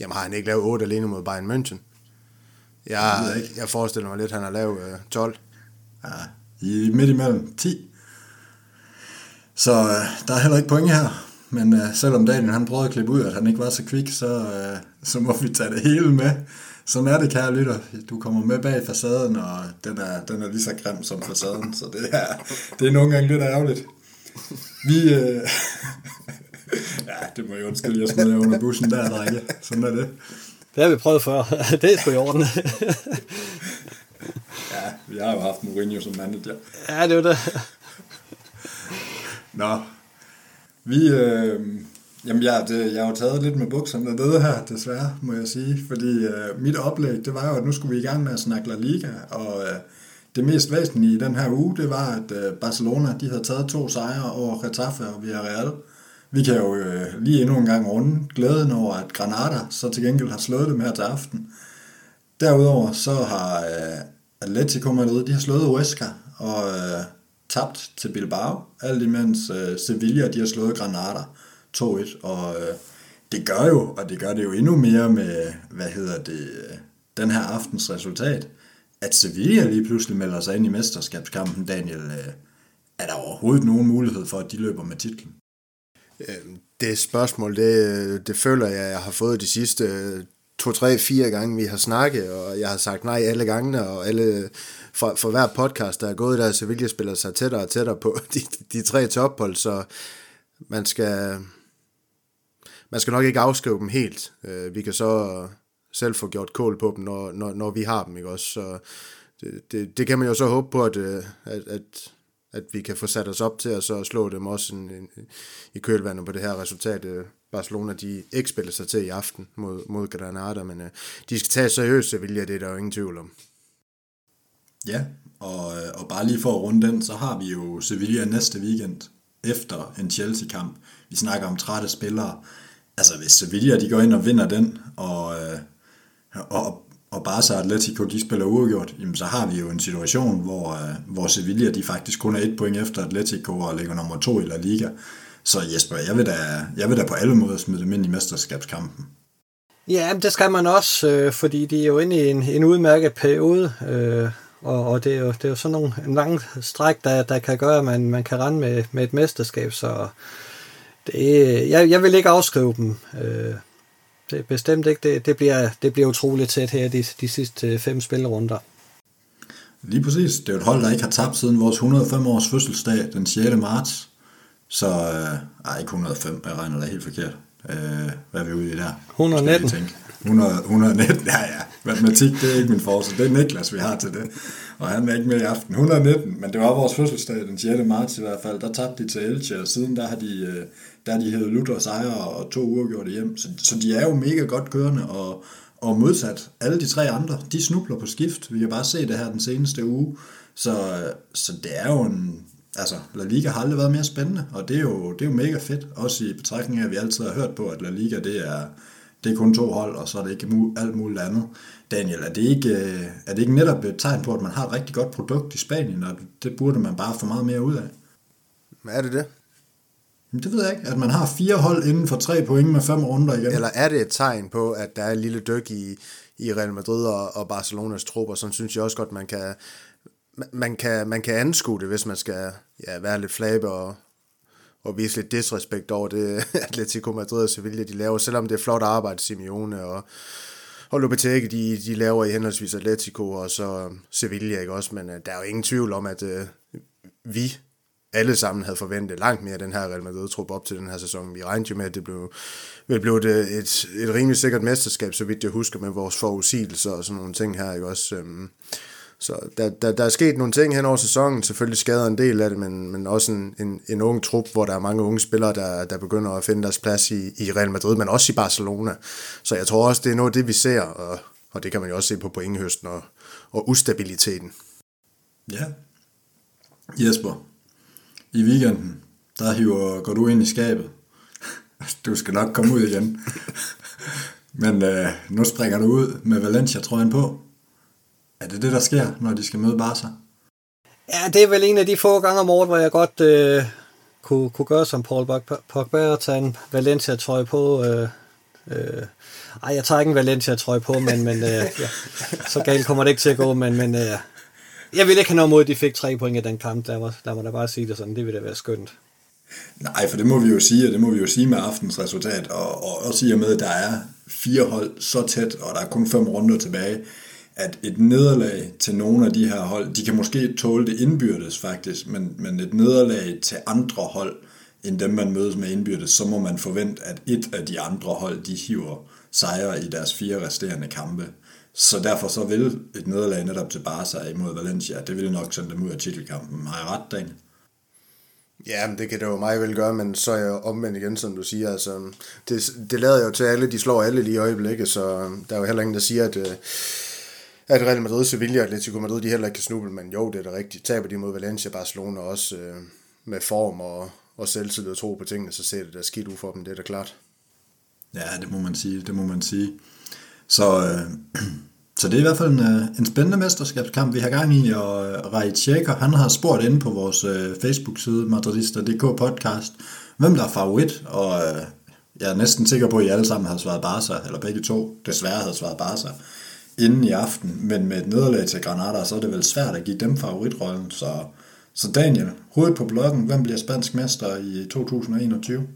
Jamen har han ikke lavet 8 alene mod Bayern München? Jeg, jeg, jeg forestiller mig lidt, at han har lavet øh, 12. Ja, i midt imellem 10. Så øh, der er heller ikke point her. Men øh, selvom Daniel han prøvede at klippe ud, at han ikke var så kvik, så, øh, så må vi tage det hele med. Sådan er det, kære lytter. Du kommer med bag facaden, og den er, den er lige så grim som facaden, så det er, det er nogle gange lidt ærgerligt. Vi... Øh... ja, det må jeg undskylde, jeg smider under bussen der, drenge. Sådan er det. Det har vi prøvet før. det er sgu i orden. ja, vi har jo haft Mourinho som manager. Ja, det var det. Nå, vi... Øh... Jamen, ja, det, jeg har jo taget lidt med bukserne nede her, desværre, må jeg sige. Fordi øh, mit oplæg, det var jo, at nu skulle vi i gang med at snakke La Liga, og øh, det mest væsentlige i den her uge, det var, at øh, Barcelona de havde taget to sejre over Getafe og Villarreal. Vi kan jo øh, lige endnu en gang runde glæden over, at Granada så til gengæld har slået dem her til aften. Derudover så har øh, Atletico Madrid, de har slået Huesca og øh, tabt til Bilbao, alt imens øh, Sevilla, de har slået Granada 2-1, og øh, det gør jo, og det gør det jo endnu mere med, hvad hedder det, øh, den her aftens resultat, at Sevilla lige pludselig melder sig ind i mesterskabskampen, Daniel, øh, er der overhovedet nogen mulighed for, at de løber med titlen? Øh, det spørgsmål, det, det føler jeg, jeg har fået de sidste øh, to, tre, fire gange, vi har snakket, og jeg har sagt nej alle gangene, og alle, for, for hver podcast, der er gået der, Sevilla spiller sig tættere og tættere på de, de tre tophold, så man skal, man skal nok ikke afskrive dem helt. Øh, vi kan så selv få gjort kål på dem, når, når, når vi har dem, ikke også? Så det, det, det kan man jo så håbe på, at, øh, at, at, at vi kan få sat os op til, at så slå dem også en, en, i kølvandet på det her resultat. Øh, Barcelona, de ikke spiller sig til i aften mod, mod Granada, men uh, de skal tage seriøst, Sevilla, det er der jo ingen tvivl om. Ja, og, og bare lige for at runde den, så har vi jo Sevilla næste weekend efter en Chelsea-kamp. Vi snakker om trætte spillere. Altså hvis Sevilla de går ind og vinder den, og, og, og Barca så Atletico de spiller uafgjort, jamen så har vi jo en situation, hvor, øh, hvor Sevilla de faktisk kun er et point efter Atletico og ligger nummer to i La Liga. Så Jesper, jeg vil da, jeg vil da på alle måder smide dem ind i mesterskabskampen. Ja, det skal man også, øh, fordi de er jo inde i en, en udmærket periode, øh, og, og det, er jo, det er jo sådan nogle, en lang stræk, der, der kan gøre, at man, man kan rende med, med et mesterskab, så det, øh, jeg, jeg vil ikke afskrive dem. Øh, det bestemt ikke. Det, det, bliver, det bliver utroligt tæt her de, de sidste fem spillerunder. Lige præcis. Det er jo et hold, der ikke har tabt siden vores 105 års fødselsdag den 6. marts. Så, øh, ej, ikke 105, jeg regner da helt forkert. Øh, hvad er vi ude i der? 119. 100, 119, ja ja. Matematik, det er ikke min force. Det er Niklas, vi har til det. Og han er ikke med i aften. 119, men det var vores fødselsdag den 6. marts i hvert fald. Der tabte de til Elche, og siden der har de, øh, der de hedder Luther sejre og to uger gjorde det hjem. Så, så de er jo mega godt kørende, og, og modsat alle de tre andre, de snubler på skift. Vi har bare set det her den seneste uge. Så, så det er jo en, altså, La Liga har aldrig været mere spændende, og det er jo, det er jo mega fedt, også i betragtning af, at vi altid har hørt på, at La Liga, det er, det er kun to hold, og så er det ikke alt muligt andet. Daniel, er det, ikke, øh, er det ikke netop et tegn på, at man har et rigtig godt produkt i Spanien, og det burde man bare få meget mere ud af? Er det det? Det ved jeg ikke. At man har fire hold inden for tre point med fem runder igen. Eller er det et tegn på, at der er et lille dyk i, i Real Madrid og, og Barcelonas trupper, Sådan synes jeg også godt, man kan, man kan, man kan anskue det, hvis man skal ja, være lidt flabe og, og vise lidt disrespekt over det Atletico Madrid og Sevilla, de laver, selvom det er flot arbejde, Simeone og, og Lopetegui, de, de laver i henholdsvis Atletico og så Sevilla, ikke også, men uh, der er jo ingen tvivl om, at uh, vi alle sammen havde forventet langt mere den her Real Madrid-trup op til den her sæson. Vi regnede jo med, at det blev, det blev et, et, et rimelig sikkert mesterskab, så vidt jeg husker, med vores forudsigelser og sådan nogle ting her, ikke også. øhm, så der, der, der er sket nogle ting hen over sæsonen, selvfølgelig skader en del af det, men, men også en, en, en ung trup, hvor der er mange unge spillere, der, der begynder at finde deres plads i, i Real Madrid, men også i Barcelona. Så jeg tror også, det er noget af det, vi ser, og, og det kan man jo også se på pointhøsten og, og ustabiliteten. Ja. Jesper, i weekenden, der hiver, går du ind i skabet. Du skal nok komme ud igen. Men øh, nu springer du ud med Valencia-trøjen på. Er det det, der sker, når de skal møde Barca? Ja, det er vel en af de få gange om året, hvor jeg godt øh, kunne, kunne gøre som Paul Pogba og tage en Valencia-trøje på. Øh, øh, ej, jeg tager ikke en Valencia-trøje på, men, men øh, ja, så galt kommer det ikke til at gå. Men, men øh, jeg vil ikke have noget mod, at de fik tre point i den kamp. Der må, der må da bare sige det sådan. Det ville da være skønt. Nej, for det må vi jo sige, og det må vi jo sige med aftens resultat, og, og også i og med, at der er fire hold så tæt, og der er kun fem runder tilbage, at et nederlag til nogle af de her hold, de kan måske tåle det indbyrdes faktisk, men, men et nederlag til andre hold, end dem man mødes med indbyrdes, så må man forvente, at et af de andre hold, de hiver sejre i deres fire resterende kampe. Så derfor så vil et nederlag netop til Barca imod Valencia, det vil nok sende dem ud af titelkampen. Har jeg ret, Dan? Ja, det kan det jo meget vel gøre, men så er jeg omvendt igen, som du siger. Altså, det, det lader jo til alle, de slår alle lige i øjeblikket, så der er jo heller ingen, der siger, at, øh, at Real Madrid, Sevilla og Atletico Madrid, de heller ikke kan snuble, men jo, det er da rigtigt. Taber de mod Valencia, Barcelona også øh, med form og, og selvtillid og tro på tingene, så ser det da skidt ud for dem, det er da klart. Ja, det må man sige, det må man sige. Så, øh, så det er i hvert fald en, øh, en spændende mesterskabskamp, vi har gang i, og øh, Rej Tjekker, han har spurgt inde på vores øh, Facebook-side, madridista.dk podcast, hvem der er favorit, og øh, jeg er næsten sikker på, at I alle sammen har svaret Barca, eller begge to desværre har svaret Barca inden i aften, men med et nederlag til Granada, så er det vel svært at give dem favoritrollen. Så, så Daniel, hovedet på bloggen, hvem bliver spansk mester i 2021?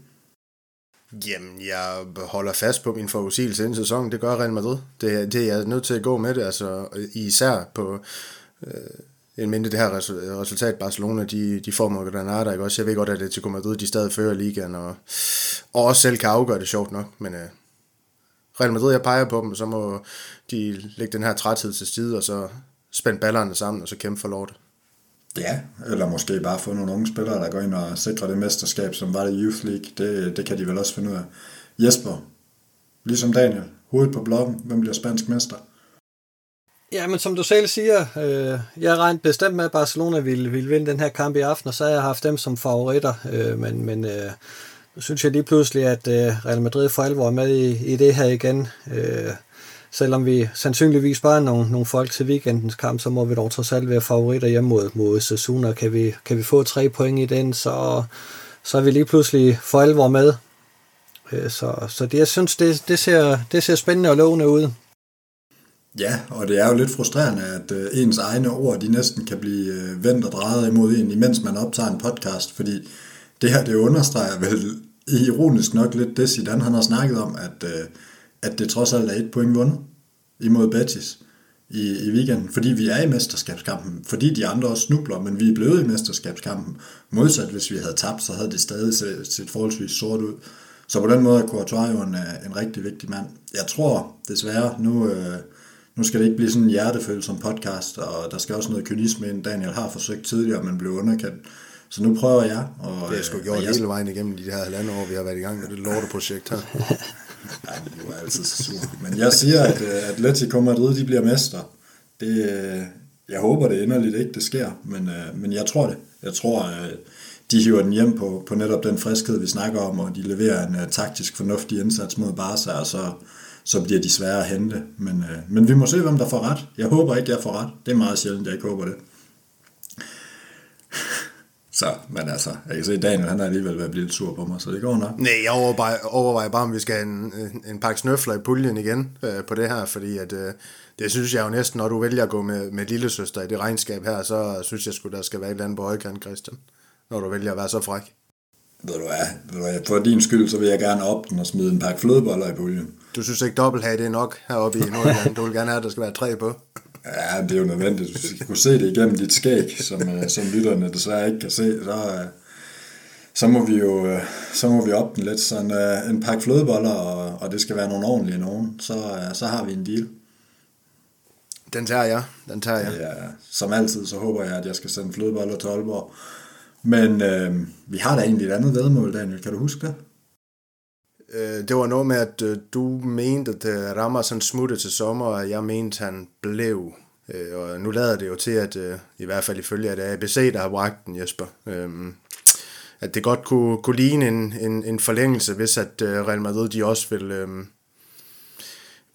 Jamen, jeg holder fast på min forudsigelse inden sæsonen. Det gør Real Madrid. Det, det er jeg nødt til at gå med det, altså især på øh, en mindre det her resultat. Barcelona, de, de får mod Granada, ikke også? Jeg ved godt, at det til Madrid, de stadig fører ligaen, og, og også selv kan afgøre det sjovt nok, men øh, Real Madrid, jeg peger på dem, så må de lægge den her træthed til side, og så spænde ballerne sammen, og så kæmpe for lortet. Ja, eller måske bare få nogle unge spillere, der går ind og sikrer det mesterskab, som var det Youth League. Det, det kan de vel også finde ud af. Jesper, ligesom Daniel, hovedet på blokken. hvem bliver spansk mester? Ja, men som du selv siger, øh, jeg regnede bestemt med, at Barcelona ville, ville vinde den her kamp i aften, og så har jeg haft dem som favoritter, øh, men, men øh, nu synes jeg lige pludselig, at øh, Real Madrid for alvor er med i, i det her igen. Øh, selvom vi sandsynligvis bare er nogle, nogle folk til weekendens kamp, så må vi dog trods alt være favoritter hjemme mod, mod Sasuna. Kan vi, kan vi få tre point i den, så, så er vi lige pludselig for alvor med. Øh, så, så det, jeg synes, det, det, ser, det ser spændende og lovende ud. Ja, og det er jo lidt frustrerende, at øh, ens egne ord, de næsten kan blive øh, vendt og drejet imod en, imens man optager en podcast, fordi det her, det understreger vel ironisk nok lidt det, Zidane han har snakket om, at, øh, at det trods alt er et point vundet imod Betis i, i weekenden, fordi vi er i mesterskabskampen, fordi de andre også snubler, men vi er blevet i mesterskabskampen. Modsat hvis vi havde tabt, så havde det stadig set, set forholdsvis sort ud. Så på den måde er Courtois jo en, øh, en rigtig vigtig mand. Jeg tror desværre, nu, øh, nu skal det ikke blive sådan en hjertefølsom podcast, og der skal også noget kynisme ind. Daniel har forsøgt tidligere, men blev underkendt. Så nu prøver jeg. Og, det er sgu øh, gjort og jeg, hele vejen igennem de her halvandet år, vi har været i gang med det lorteprojekt her. Ja, du er altid så sur. Men jeg siger, at øh, Atletico Madrid de bliver mester. Det, øh, jeg håber det inderligt ikke, det sker, men, øh, men jeg tror det. Jeg tror, de hiver den hjem på, på netop den friskhed, vi snakker om, og de leverer en uh, taktisk fornuftig indsats mod Barca, og så, så bliver de svære at hente. Men, uh, men vi må se, hvem der får ret. Jeg håber ikke, jeg får ret. Det er meget sjældent, jeg ikke håber det. Så, men altså, jeg kan se, at Daniel han er alligevel blive lidt sur på mig, så det går nok. Nej, jeg overvejer, overvejer bare, om vi skal have en, en pakke snøfler i puljen igen øh, på det her, fordi at, øh, det synes jeg jo næsten, når du vælger at gå med, med lille søster i det regnskab her, så synes jeg sgu, der skal være et eller andet på højkant, Christian, når du vælger at være så fræk. Ved du hvad, ved du hvad, for din skyld, så vil jeg gerne op den og smide en pakke flødeboller i puljen. Du synes ikke dobbelt have det er nok heroppe i Nordjylland? Du vil gerne have, at der skal være tre på? Ja, det er jo nødvendigt. Hvis du skal kunne se det igennem dit skæg, som, øh, som lytterne desværre ikke kan se, så, øh, så må vi jo øh, så må vi op den lidt. Sådan en pakke flødeboller, og, og det skal være nogle ordentlige nogen. Så, så har vi en deal. Den tager jeg. Den tager jeg. Ja, som altid, så håber jeg, at jeg skal sende flødeboller til Aalborg. Men øh, vi har da egentlig et andet vedmål, Daniel. Kan du huske det? Øh, det var noget med, at øh, du mente, at øh, Ramos han smuttede til sommer, og jeg mente, han blev. og nu lader det jo til, at i hvert fald ifølge, at det er ABC, der har bragt den, Jesper. Øhm, at det godt kunne, kunne ligne en, en, en forlængelse, hvis at Real Madrid de også vil, øhm,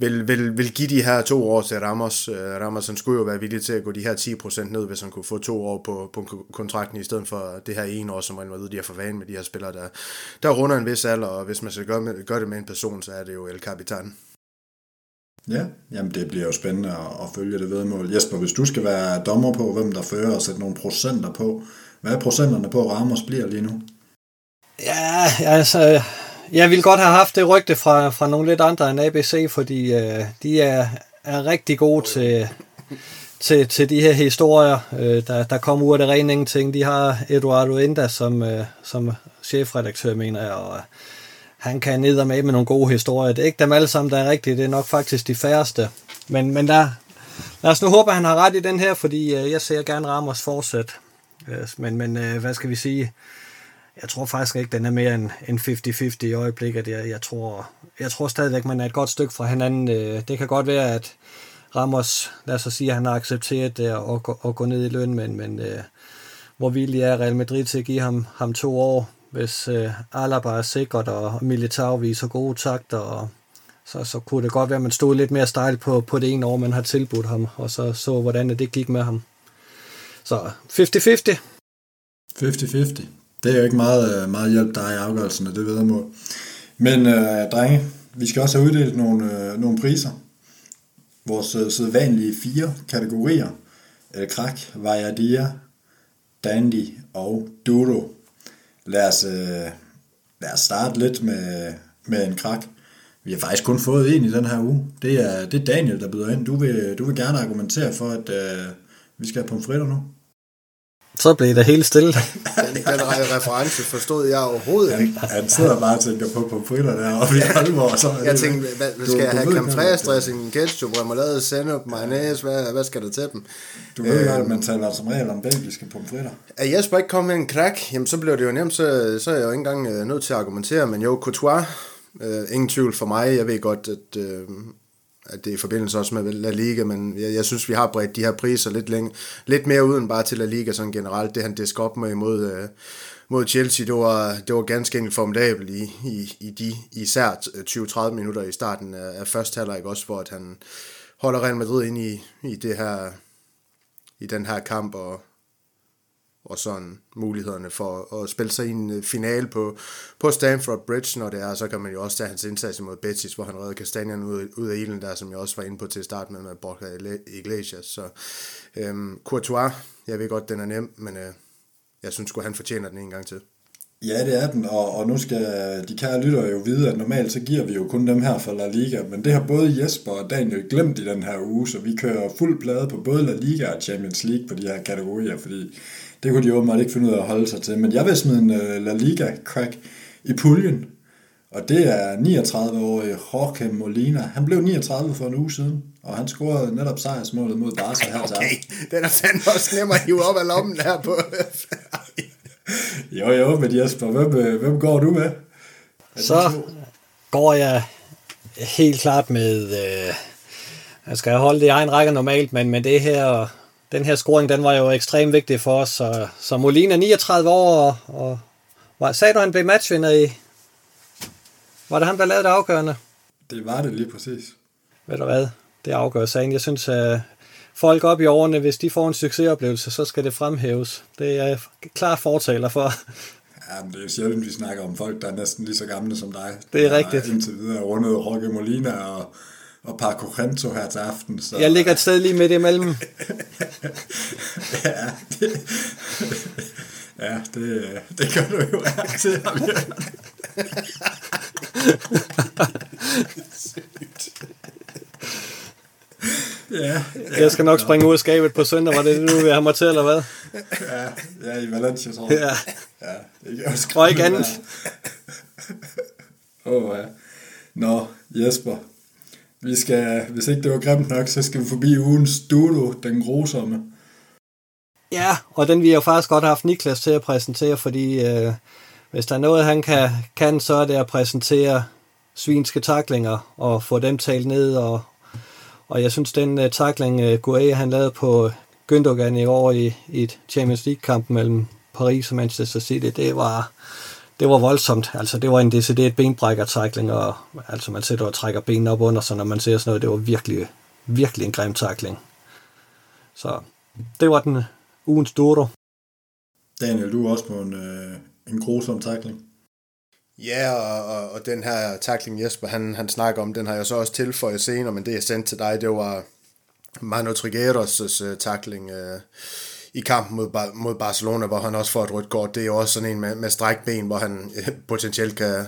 vil, vil, vil give de her to år til Ramos. Ramos han skulle jo være villig til at gå de her 10% ned, hvis han kunne få to år på, på kontrakten, i stedet for det her ene år, som Real Madrid de har for vane med de her spillere, der, der runder en vis alder, og hvis man skal gøre, med, gøre det med en person, så er det jo El Capitan. Ja, jamen det bliver jo spændende at, at følge det vedmål. Jesper, hvis du skal være dommer på, hvem der fører og sætte nogle procenter på, hvad er procenterne på, Ramos bliver lige nu? Ja, altså, jeg ville godt have haft det rygte fra, fra nogle lidt andre end ABC, fordi øh, de er, er rigtig gode til, til, til de her historier, øh, der, der kommer ud af det rene ingenting. De har Eduardo Enda som, øh, som chefredaktør, mener jeg, og øh, han kan ned med med nogle gode historier. Det er ikke dem alle sammen, der er rigtige, det er nok faktisk de færreste. Men, men der, lad os nu håbe, at han har ret i den her, fordi øh, jeg ser gerne Ramos fortsætte. Yes, men, men øh, hvad skal vi sige? Jeg tror faktisk ikke, den er mere end, end 50-50 i øjeblikket. Jeg, jeg, tror, jeg tror stadigvæk, man er et godt stykke fra hinanden. Øh, det kan godt være, at Ramos, lad os sige, at han har accepteret det og, og, og gå ned i løn, men, men øh, hvor villig er Real Madrid til at give ham, ham to år, hvis øh, Alaba er sikkert, og Militao viser gode takter, og så, så kunne det godt være, at man stod lidt mere stejl på, på det ene år, man har tilbudt ham, og så så, hvordan det gik med ham. Så 50-50. 50-50. Det er jo ikke meget, øh, meget hjælp, der er i afgørelsen af det vedmål. Men øh, drenge, vi skal også have uddelt nogle, øh, nogle priser. Vores øh, sædvanlige fire kategorier. El Krak, Vajadia, Dandy og Dodo. Lad os, øh, lad os starte lidt med, med en krak. Vi har faktisk kun fået en i den her uge. Det er, det er Daniel, der byder ind. Du vil, du vil gerne argumentere for, at øh, vi skal have pomfritter nu. Så blev det helt stille. den, den reference forstod jeg overhovedet ikke. Han, han sidder bare og tænker på pomfritter deroppe i Aalborg. Så jeg tænkte, hvad, hvad skal du, jeg have? Camfreas-dressing, ketchup, remoulade, sennep, mayonnaise, hvad, hvad skal der til dem? Du ved øh, at man taler som regel om belgiske pomfritter. Er Jesper ikke kommet med en krak, jamen så bliver det jo nemt, så, så er jeg jo ikke engang øh, nødt til at argumentere, men jo, Courtois, øh, ingen tvivl for mig, jeg ved godt, at øh, at det er i forbindelse også med La Liga, men jeg, jeg synes, vi har bredt de her priser lidt, længe, lidt mere uden bare til La Liga sådan generelt. Det han disker op med imod, øh, mod Chelsea, det var, det var ganske enkelt formidabelt i, i, i de især 20-30 minutter i starten af, af første halvleg også, hvor at han holder Real Madrid ind i, i det her i den her kamp, og og sådan mulighederne for at spille sig i en øh, finale på, på Stanford Bridge, når det er, så kan man jo også tage hans indsats mod Betis, hvor han redder kastanjerne ud, ud af ilden der, som jeg også var inde på til at starte med, med Borja Iglesias. Så øhm, Courtois, jeg ved godt, den er nem, men øh, jeg synes godt han fortjener den en gang til. Ja, det er den, og, og nu skal de kære lyttere jo vide, at normalt så giver vi jo kun dem her fra La Liga, men det har både Jesper og Daniel glemt i den her uge, så vi kører fuld plade på både La Liga og Champions League på de her kategorier, fordi det kunne de åbenbart ikke finde ud af at holde sig til. Men jeg vil smide en uh, La Liga-crack i puljen, og det er 39-årige Jorge Molina. Han blev 39 for en uge siden, og han scorede netop sejrsmålet mod Barca her til Okay, den er fandme også nemmere at hive op af lommen her på. jo, jo, men Jesper, hvem, øh, hvem går du med? Så går jeg helt klart med... Øh, jeg skal holde det i egen række normalt, men med det her, den her scoring, den var jo ekstremt vigtig for os. Så, så Molina 39 år, og, og sagde du, han blev matchvinder i... Var det ham, der lavede det afgørende? Det var det lige præcis. Ved du hvad? Det afgør sagen. Jeg synes, at folk op i årene, hvis de får en succesoplevelse, så skal det fremhæves. Det er jeg klar fortaler for. Ja, men det er jo sjældent, vi snakker om folk, der er næsten lige så gamle som dig. Det er rigtigt. Indtil videre rundet Roque Molina og, og Paco Rento her til aften. Så, jeg ligger et sted lige midt imellem. ja, det, ja det, det gør du jo til ham. Ja, ja, jeg skal nok springe ud af skabet på søndag, var det du vil have mig til, eller hvad? Ja, ja i Valencia, tror jeg. Ja. ja ikke også Og ikke andet. Åh, oh, ja. Nå, Jesper. Vi skal, hvis ikke det var grimt nok, så skal vi forbi ugens Dudo, den grusomme. Ja, og den vi har jo faktisk godt haft Niklas til at præsentere, fordi øh, hvis der er noget, han kan, kan, så er det at præsentere svinske taklinger og få dem talt ned og, og jeg synes, den øh, uh, tackling uh, øh, Gueye, han lavede på Gündogan i år i, i et Champions League-kamp mellem Paris og Manchester City, det var, det var voldsomt. Altså, det var en decideret benbrækker-tackling, og altså, man sætter og trækker benene op under, så når man ser sådan noget, det var virkelig, virkelig en grim tackling. Så det var den ugens Dodo. Daniel, du er også på en, øh, en grusom tackling. Ja, og, og, og den her tackling Jesper, han, han snakker om, den har jeg så også tilføjet senere, men det jeg sendte til dig, det var Manu Trigueros' uh, tackling uh, i kampen mod, mod Barcelona, hvor han også får et rødt kort. Det er jo også sådan en med, med strækben, hvor han eh, potentielt kan,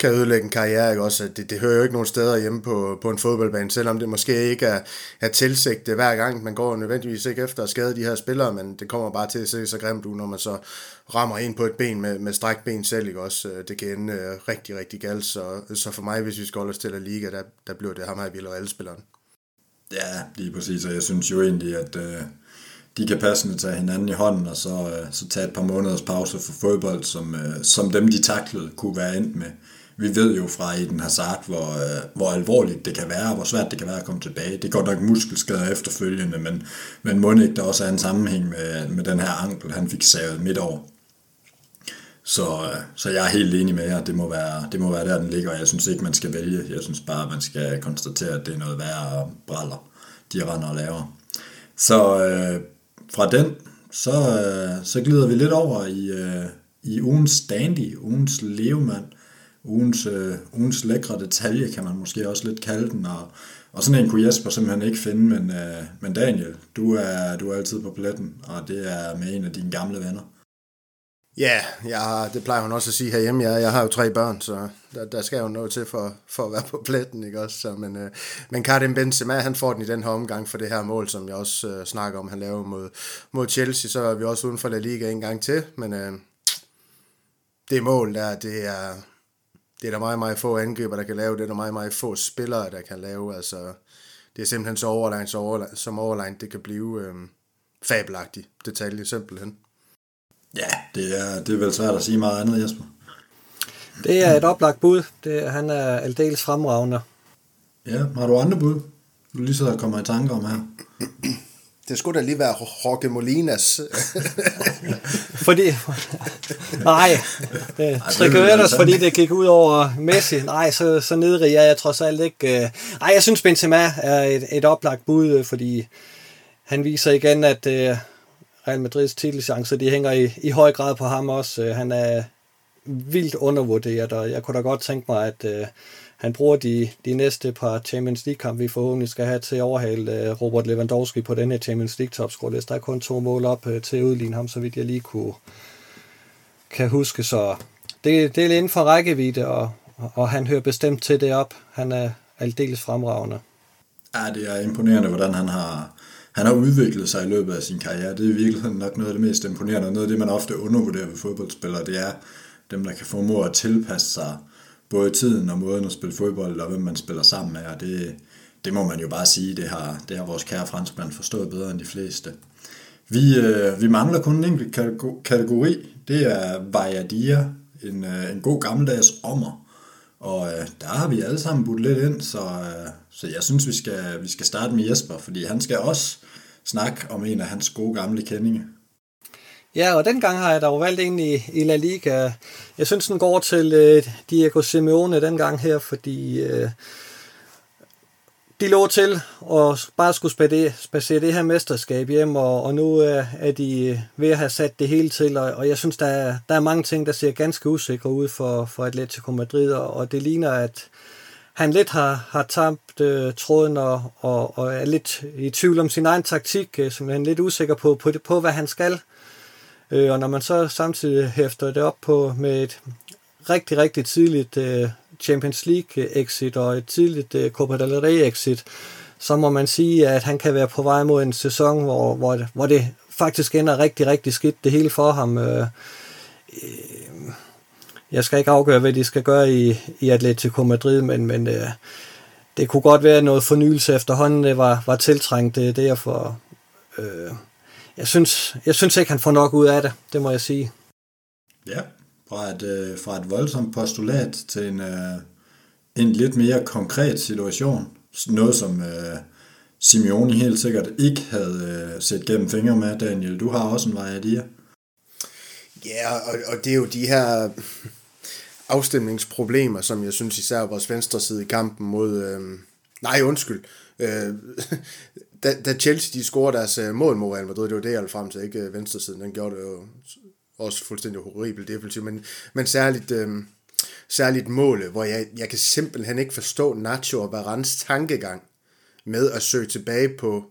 kan ødelægge en karriere, ikke også? Det, det hører jo ikke nogen steder hjemme på, på en fodboldbane, selvom det måske ikke er, er tilsigtet hver gang. Man går nødvendigvis ikke efter at skade de her spillere, men det kommer bare til at se så grimt ud, når man så rammer ind på et ben med, med strækben selv, ikke også? Eh, det kan ende øh, rigtig, rigtig galt, så, så for mig, hvis vi skal holde os til La Liga, der, der bliver det ham her alle spilleren. Ja, lige præcis, og jeg synes jo egentlig, at øh, de kan passende tage hinanden i hånden, og så, øh, så tage et par måneders pause for fodbold, som, øh, som dem, de taklede, kunne være endt med vi ved jo fra i den Hazard, hvor, øh, hvor alvorligt det kan være, og hvor svært det kan være at komme tilbage. Det går nok muskelskader efterfølgende, men, men må ikke der også er en sammenhæng med, med den her ankel, han fik savet midt over. Så, øh, så jeg er helt enig med jer, det må, være, det må være der, den ligger, og jeg synes ikke, man skal vælge. Jeg synes bare, man skal konstatere, at det er noget værre braller, de render og laver. Så øh, fra den, så, øh, så glider vi lidt over i, øh, i ugens dandy, ugens levemand, ugens, øh, ugens lækre detalje, kan man måske også lidt kalde den, og, og sådan en kunne Jesper simpelthen ikke finde, men, øh, men Daniel, du er, du er altid på pletten, og det er med en af dine gamle venner. Ja, jeg, det plejer hun også at sige herhjemme. Jeg, jeg har jo tre børn, så der, der skal jo noget til for, for at være på pletten, ikke også? Så, men, øh, men Karim Benzema, han får den i den her omgang for det her mål, som jeg også øh, snakker om, han laver mod, mod Chelsea. Så er vi også uden for La Liga en gang til, men øh, det mål der, det er, det er der meget, meget få angriber, der kan lave. Det er der meget, meget få spillere, der kan lave. Altså, det er simpelthen så overlegnet, så overlegnet, som overlegnet det kan blive øh, fabelagtigt detalje, simpelthen. Ja, det er, det er vel svært at sige meget andet, Jesper. Det er et oplagt bud. Det, han er aldeles fremragende. Ja, har du andre bud? Du lige og kommer i tanke om her. Det skulle da lige være Jorge Molinas. fordi, nej, det trigger fordi det gik ud over Messi. Nej, så, så nedrig er jeg trods alt ikke. Øh. Nej, jeg synes Benzema er et, et oplagt bud, fordi han viser igen, at Real Madrids titelchancer, de hænger i, i høj grad på ham også. Øh, han er vildt undervurderet, og jeg kunne da godt tænke mig, at øh, han bruger de, de næste par Champions League-kampe, vi forhåbentlig skal have til at overhale øh, Robert Lewandowski på den her Champions League-topscore. Der er kun to mål op øh, til at udligne ham, så vidt jeg lige kunne, kan huske. Så det, det er inden for rækkevidde, og, og han hører bestemt til det op. Han er aldeles fremragende. Ja, det er imponerende, hvordan han har, han har udviklet sig i løbet af sin karriere. Det er virkelig nok noget af det mest imponerende, noget af det, man ofte undervurderer ved fodboldspillere, det er dem, der kan formå at tilpasse sig både tiden og måden at spille fodbold, og hvem man spiller sammen med, og det, det må man jo bare sige, det har, det har vores kære franskmand forstået bedre end de fleste. Vi, øh, vi mangler kun en enkelt kategori, det er Vajadia, en, øh, en god gammeldags ommer, og øh, der har vi alle sammen budt lidt ind, så, øh, så jeg synes, vi skal, vi skal starte med Jesper, fordi han skal også snak om en af hans gode gamle kendinge. Ja, og dengang har jeg da valgt en i, i La Liga. Jeg synes, den går til øh, Diego Simeone dengang her, fordi øh, de lå til og bare skulle spacere det her mesterskab hjem, og, og nu øh, er de øh, ved at have sat det hele til, og, og jeg synes, der er, der er mange ting, der ser ganske usikre ud for, for Atletico Madrid, og, og det ligner, at han lidt har, har tabt øh, tråden og, og, og er lidt i tvivl om sin egen taktik, øh, som han er lidt usikker på, på, på hvad han skal. Øh, og når man så samtidig hæfter det op på med et rigtig, rigtig tidligt øh, Champions League øh, exit og et tidligt øh, Copa del Rey exit, så må man sige, at han kan være på vej mod en sæson, hvor, hvor, det, hvor det faktisk ender rigtig, rigtig skidt det hele for ham. Øh, jeg skal ikke afgøre, hvad de skal gøre i, i Atletico Madrid, men, men øh, det kunne godt være noget fornyelse efterhånden, det var, var tiltrængt det derfor. Øh, jeg synes, jeg synes ikke, han får nok ud af det, det må jeg sige. Ja, fra et, øh, fra et voldsomt postulat til en, øh, en lidt mere konkret situation. Noget, som øh, Simeone helt sikkert ikke havde øh, set gennem fingre med. Daniel, du har også en vej af de Ja, og, og det er jo de her afstemningsproblemer, som jeg synes især vores venstre side i kampen mod... Øh, nej, undskyld. Øh, da, da Chelsea de scorede deres øh, mål mod Real Madrid, det var det, jeg frem til, ikke øh, venstre siden, den gjorde det jo også fuldstændig horribelt defensivt, men, men særligt, øh, særligt målet, hvor jeg, jeg kan simpelthen ikke forstå Nacho og Varans tankegang med at søge tilbage på,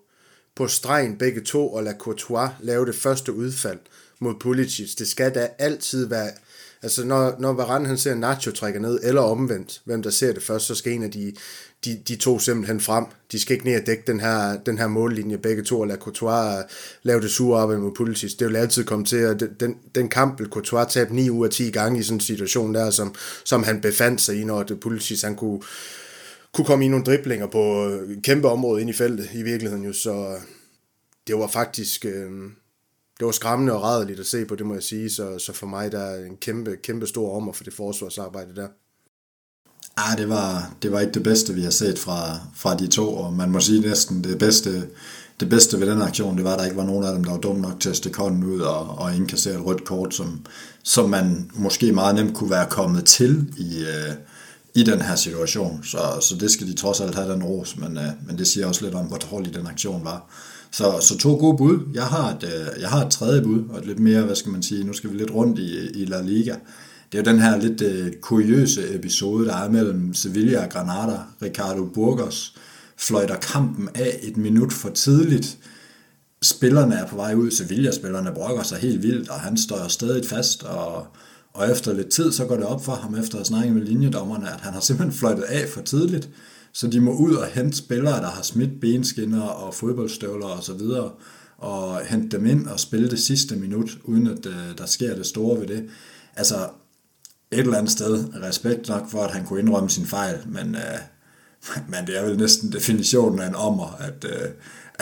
på stregen begge to, og lade Courtois lave det første udfald mod Pulisic. Det skal da altid være Altså, når, når Varane han ser Nacho trække ned, eller omvendt, hvem der ser det først, så skal en af de, de, de to simpelthen frem. De skal ikke ned og dække den her, den her mållinje begge to, og lade Courtois lave det sure arbejde mod Pulisic. Det vil altid komme til, at den, den kamp vil Courtois tabe 9 ud af 10 gange i sådan en situation der, som, som han befandt sig i, når det Pulisic han kunne, kunne komme i nogle driblinger på øh, kæmpe område ind i feltet i virkeligheden jo, så øh, det var faktisk, øh, det var skræmmende og rædeligt at se på, det må jeg sige. Så, så for mig der er en kæmpe, kæmpe stor ommer for det forsvarsarbejde der. Ah, det var, det var ikke det bedste, vi har set fra, fra de to, og man må sige næsten det bedste, det bedste ved den aktion, det var, at der ikke var nogen af dem, der var dum nok til at stikke hånden ud og, og indkassere et rødt kort, som, som man måske meget nemt kunne være kommet til i, øh, i den her situation. Så, så det skal de trods alt have den ros, men, øh, men det siger også lidt om, hvor dårlig den aktion var. Så, så to gode bud. Jeg har, et, øh, jeg har et tredje bud, og et lidt mere, hvad skal man sige, nu skal vi lidt rundt i, i La Liga. Det er jo den her lidt øh, kuriøse episode, der er mellem Sevilla og Granada. Ricardo Burgos fløjter kampen af et minut for tidligt. Spillerne er på vej ud, Sevilla-spillerne brokker sig helt vildt, og han står stadig fast, og, og efter lidt tid, så går det op for ham efter at snakke med linjedommerne, at han har simpelthen fløjtet af for tidligt. Så de må ud og hente spillere, der har smidt benskinner og fodboldstøvler og så videre, og hente dem ind og spille det sidste minut, uden at øh, der sker det store ved det. Altså, et eller andet sted, respekt nok for, at han kunne indrømme sin fejl, men, øh, men det er vel næsten definitionen af en ommer, at, øh,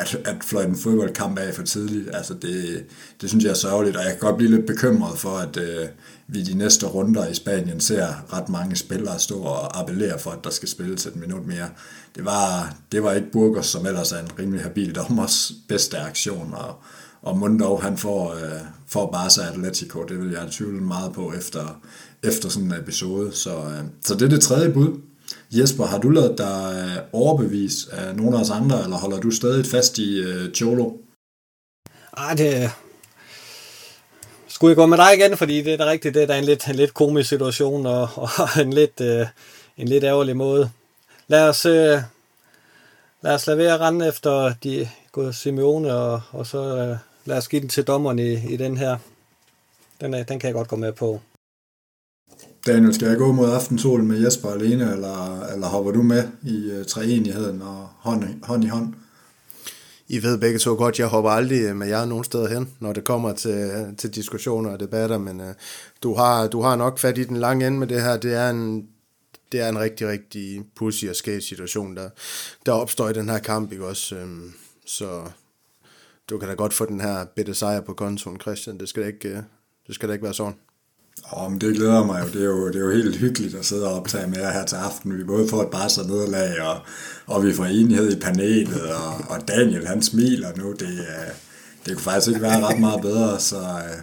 at, at fløjte en fodboldkamp af for tidligt. Altså det, det synes jeg er sørgeligt, og jeg kan godt blive lidt bekymret for, at øh, vi de næste runder i Spanien ser ret mange spillere stå og appellere for, at der skal spilles et minut mere. Det var, det var ikke Burgos, som ellers er en rimelig habil dommers bedste aktion, og, og Mundov, han får, øh, får Barca Atletico, det vil jeg tvivle meget på efter, efter sådan en episode. Så, øh, så det er det tredje bud. Jesper, har du lavet dig øh, overbevis af nogle af os andre, eller holder du stadig fast i øh, Cholo? Ej, det, skulle jeg gå med dig igen, fordi det er da rigtigt, det er da en lidt, en lidt komisk situation, og, og en, lidt, øh, en lidt ærgerlig måde. Lad os, øh, lad os lade være at rende efter de gode Simeone, og, og så øh, lad os give den til dommeren i, i den her. Den, er, den kan jeg godt gå med på. Daniel, skal jeg gå mod aftensolen med Jesper alene, eller, eller hopper du med i uh, treenigheden og hånd, hånd i hånd? I ved begge to godt, jeg hopper aldrig øh, med jer nogen steder hen, når det kommer til, øh, til diskussioner og debatter, men uh, du, har, du har nok fat i den lange ende med det her. Det er en, det er en rigtig, rigtig pussy og skæv situation, der, der opstår i den her kamp, ikke også? Um, så du kan da godt få den her bitte sejr på kontoen, Christian. Det skal da ikke, det skal da ikke være sådan. Oh, men det glæder mig jo. Det er jo, det er jo helt hyggeligt at sidde og optage med jer her til aften. Vi både får et bare nederlag, og, og vi får enighed i panelet, og, og Daniel han smiler nu. Det, øh, det kunne faktisk ikke være ret meget bedre, så, øh,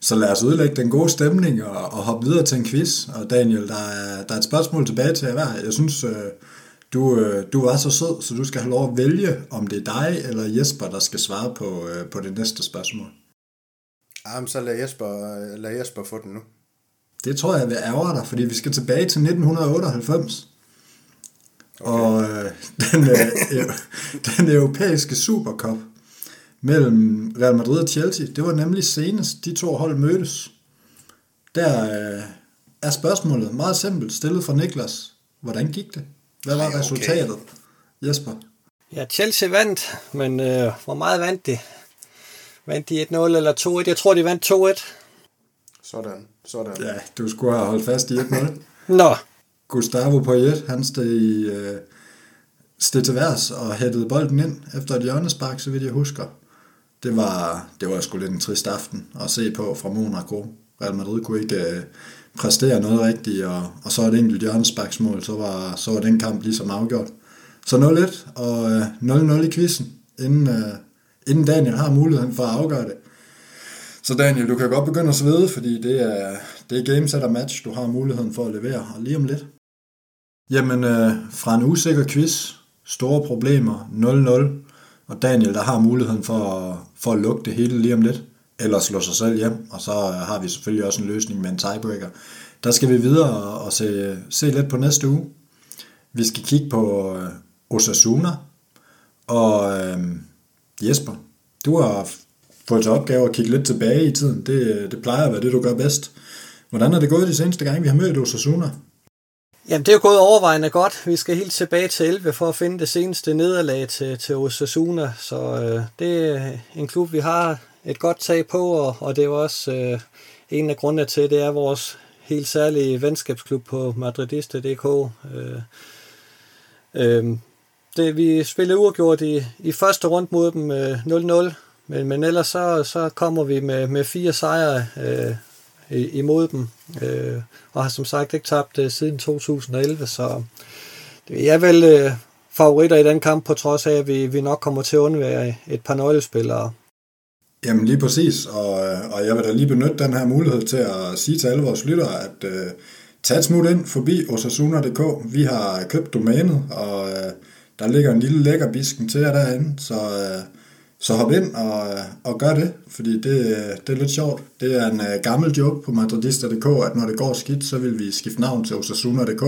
så lad os udlægge den gode stemning og, og hoppe videre til en quiz. Og Daniel, der er, der er et spørgsmål tilbage til jer hver. Jeg synes, øh, du, du var så sød, så du skal have lov at vælge, om det er dig eller Jesper, der skal svare på, på det næste spørgsmål. Jamen, så lad Jesper, lad Jesper få den nu. Det tror jeg vil ærge dig, fordi vi skal tilbage til 1998. Okay. Og øh, den, øh, den europæiske Supercup mellem Real Madrid og Chelsea, det var nemlig senest, de to hold mødtes. Der øh, er spørgsmålet meget simpelt stillet fra Niklas. Hvordan gik det? Hvad var Ej, okay. resultatet, Jesper? Ja, Chelsea vandt, men øh, hvor meget vandt de? Vandt de 1-0 eller 2-1? Jeg tror, de vandt 2-1. Sådan, sådan. Ja, du skulle have holdt fast i 1-0. Nå. Gustavo Poyet, han steg, øh, steg til værs og hættede bolden ind efter et hjørnespark, så vidt jeg husker. Det var, det var sgu lidt en trist aften at se på fra Monaco. Real Madrid kunne ikke øh, præstere noget rigtigt, og, og så et enkelt hjørnesparksmål, så var, så var den kamp ligesom afgjort. Så 0-1 og øh, 0-0 i quizzen, inden, øh, inden Daniel har muligheden for at afgøre det. Så Daniel, du kan godt begynde at svede, fordi det er, det er game, set og match, du har muligheden for at levere, og lige om lidt. Jamen, øh, fra en usikker quiz, store problemer, 0-0, og Daniel, der har muligheden for, for at lukke det hele lige om lidt, eller slå sig selv hjem, og så øh, har vi selvfølgelig også en løsning med en tiebreaker. Der skal vi videre og se, se lidt på næste uge. Vi skal kigge på øh, Osasuna, og øh, Jesper, du har fået til opgave at kigge lidt tilbage i tiden. Det, det plejer at være det, du gør bedst. Hvordan er det gået de seneste gange, vi har mødt Osasuna? Jamen, det er jo gået overvejende godt. Vi skal helt tilbage til 11 for at finde det seneste nederlag til, til Osasuna. Så øh, det er en klub, vi har et godt tag på, og, og det er jo også øh, en af grundene til, det er vores helt særlige venskabsklub på madridista.dk. Øh, øh, det, vi spillede uafgjort i, i første rundt mod dem øh, 0-0, men, men ellers så, så kommer vi med, med fire sejre øh, imod dem, øh, og har som sagt ikke tabt øh, siden 2011, så det er vel øh, favoritter i den kamp, på trods af, at vi, vi nok kommer til at undvære et par nøglespillere. Jamen lige præcis, og, øh, og jeg vil da lige benytte den her mulighed til at sige til alle vores lyttere, at øh, tag et smut ind forbi osasuna.dk. Vi har købt domænet, og øh, der ligger en lille lækker bisken til jer derinde, så, øh, så hop ind og, øh, og gør det, fordi det, øh, det er lidt sjovt. Det er en øh, gammel joke på madridista.dk, at når det går skidt, så vil vi skifte navn til osasuna.dk.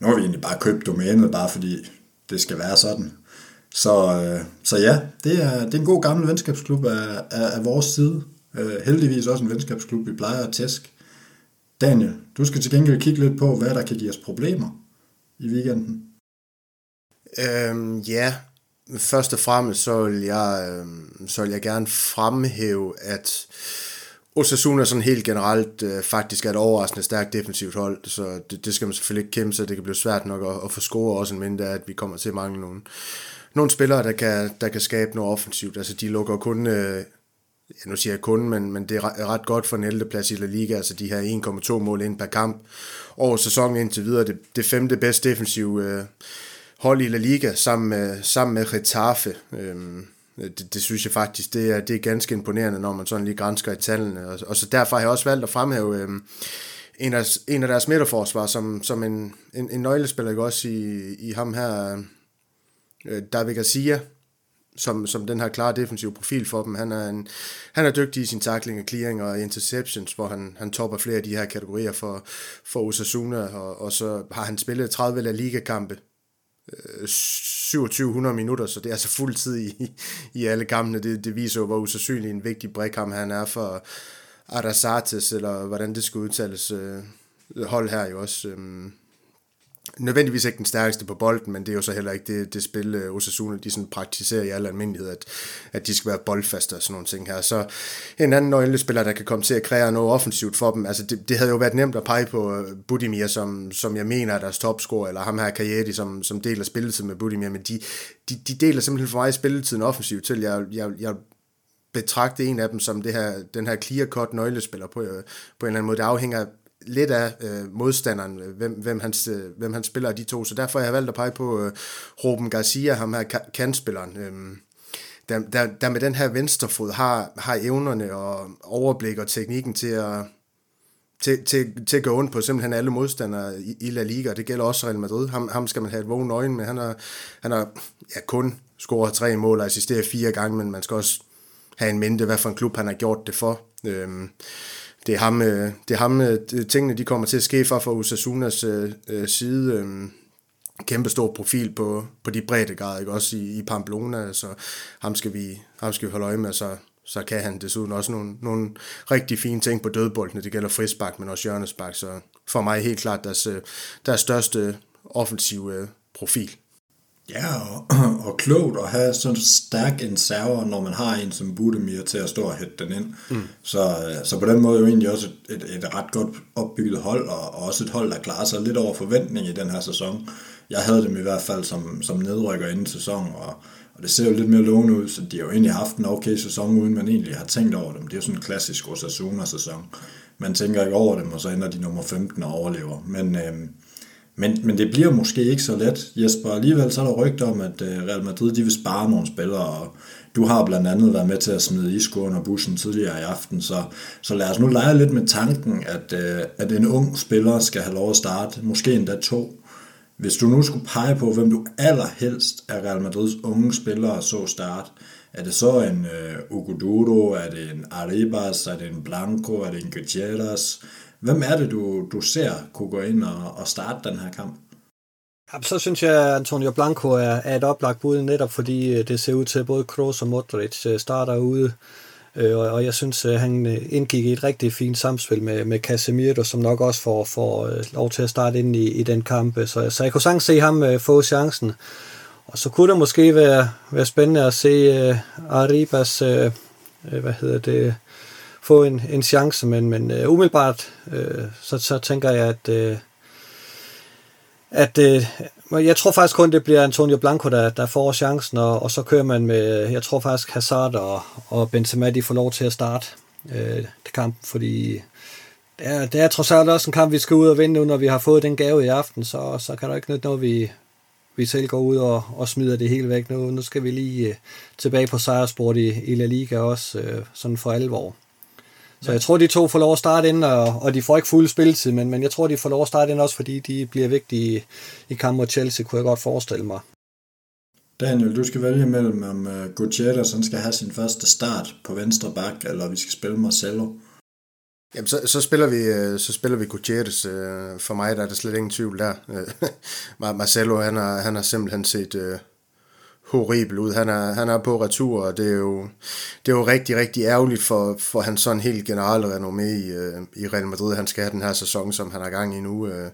Nu har vi egentlig bare købt domænet, bare fordi det skal være sådan. Så, øh, så ja, det er, det er en god gammel venskabsklub af, af, af vores side. Øh, heldigvis også en venskabsklub, vi plejer at tæske. Daniel, du skal til gengæld kigge lidt på, hvad der kan give os problemer i weekenden. Øhm, ja, først og fremmest så vil jeg, øhm, så vil jeg gerne fremhæve, at Osasuna sådan helt generelt øh, faktisk er et overraskende stærkt defensivt hold, så det, det skal man selvfølgelig ikke kæmpe sig. Det kan blive svært nok at, at få score også en mindre, at vi kommer til at mangle nogle, nogle spillere, der kan, der kan skabe noget offensivt. Altså de lukker kun, øh, ja, nu siger jeg kun, men, men det er ret godt for en 11. plads i La Liga, altså de her 1,2 mål ind per kamp over sæsonen indtil videre. Det, det femte bedste defensiv øh, hold i La Liga sammen med, sammen med Getafe. Øhm, det, det synes jeg faktisk, det er, det er ganske imponerende, når man sådan lige grænsker i tallene. Og, og så derfor har jeg også valgt at fremhæve øhm, en, af, en af deres midterforsvar som, som en, en, en nøglespiller, ikke også i, i ham her, øh, David Garcia, som, som den her klare defensive profil for dem. Han er, en, han er dygtig i sin tackling og clearing og interceptions, hvor han, han topper flere af de her kategorier for, for Osasuna, og, og så har han spillet 30 La Liga-kampe, Øh, 2700 minutter, så det er altså fuld tid i, i alle kampene. Det, det viser jo, hvor usandsynlig en vigtig brækham han er for Arasates, eller hvordan det skal udtales, øh, hold her jo også. Øh, nødvendigvis ikke den stærkeste på bolden, men det er jo så heller ikke det, det spil, øh, Osasuna de sådan praktiserer i al almindelighed, at, at de skal være boldfaste og sådan nogle ting her. Så en anden nøglespiller, der kan komme til at kreere noget offensivt for dem, altså det, det havde jo været nemt at pege på øh, Budimir, som, som jeg mener er deres topscorer, eller ham her Kajeti, som, som deler spilletid med Budimir, men de, de, de deler simpelthen for mig spilletiden offensivt til. Jeg, jeg, jeg betragte en af dem som det her, den her clear-cut nøglespiller på, øh, på en eller anden måde. Det afhænger lidt af øh, modstanderen, øh, hvem, hvem, han, øh, hvem han spiller af de to. Så derfor har jeg valgt at pege på øh, Ruben Garcia, ham her kantspilleren. Øh, der, der, der med den her venstrefod har, har evnerne og overblik og teknikken til at, til, til, til at gå ondt på simpelthen alle modstandere i, i La Liga, det gælder også Real Madrid. Ham, ham skal man have et vågen øje med. Han har, han har ja, kun scoret tre mål og assisteret fire gange, men man skal også have en mente, hvad for en klub han har gjort det for. Øhm, det er ham, øh, det er ham øh, tingene de kommer til at ske fra for Osasunas øh, øh, side. Øh, kæmpe stor profil på, på de breddegrader, ikke? også i, i Pamplona, så ham skal vi, ham skal vi holde øje med, så, så kan han desuden også nogle, nogle rigtig fine ting på dødboldene. Det gælder frisbak, men også hjørnesbak, så for mig helt klart deres, øh, deres største offensive øh, profil. Ja, og, og klogt at have så stærk en server, når man har en som Budemir til at stå og hætte den ind. Mm. Så, så på den måde er jo egentlig også et, et, et ret godt opbygget hold, og, og også et hold, der klarer sig lidt over forventning i den her sæson. Jeg havde dem i hvert fald som, som nedrykker inden sæson, og, og det ser jo lidt mere lovende ud, så de har jo egentlig haft en okay sæson, uden man egentlig har tænkt over dem. Det er jo sådan en klassisk Osasuna-sæson. Man tænker ikke over dem, og så ender de nummer 15 og overlever. Men... Øh, men, men det bliver måske ikke så let, Jesper. Alligevel så er der rygter om, at øh, Real Madrid de vil spare nogle spillere, og du har blandt andet været med til at smide isko under bussen tidligere i aften, så, så lad os nu lege lidt med tanken, at, øh, at en ung spiller skal have lov at starte, måske endda to. Hvis du nu skulle pege på, hvem du allerhelst af Real Madrids unge spillere så starte, er det så en øh, uh, Uguduro, er det en Arribas, er det en Blanco, er det en Gutierrez? Hvem er det, du, du ser kunne gå ind og, og starte den her kamp? Ja, så synes jeg, at Antonio Blanco er, er et oplagt bud, netop fordi øh, det ser ud til, at både Kroos og Modric øh, starter ude. Øh, og, og jeg synes, at han indgik i et rigtig fint samspil med, med Casemiro, som nok også får, får lov til at starte ind i, i den kamp. Så, så jeg kunne sagtens se ham få chancen. Og så kunne det måske være, være spændende at se uh, Arribas, uh, hvad hedder det, få en, en chance, men, men uh, umiddelbart uh, så, så tænker jeg, at, uh, at uh, jeg tror faktisk kun, det bliver Antonio Blanco, der, der får chancen, og, og så kører man med, jeg tror faktisk Hazard og, og Benzema, de får lov til at starte uh, det kamp, fordi det er, det er trods alt også en kamp, vi skal ud og vinde, nu, når vi har fået den gave i aften, så, så kan der ikke nytte noget, vi, vi selv går ud og, og smider det hele væk nu. Nu skal vi lige tilbage på sejrsport i, i La Liga også, sådan for alvor. Så jeg tror, de to får lov at starte ind, og, og de får ikke fuld spilletid, men, men jeg tror, de får lov at starte ind også, fordi de bliver vigtige i, kampen mod Chelsea, kunne jeg godt forestille mig. Daniel, du skal vælge mellem, om uh, Gutierrez han skal have sin første start på venstre bak, eller vi skal spille Marcelo. Jamen, så, så, spiller vi, øh, så spiller vi Gutierrez. Øh, for mig der er der slet ingen tvivl der. Marcelo, han har, han har simpelthen set, horribel ud. Han er, han er på retur, og det er jo, det er jo rigtig, rigtig ærgerligt for, for hans sådan helt generelle renommé i, øh, i Real Madrid. Han skal have den her sæson, som han har gang i nu. Øh,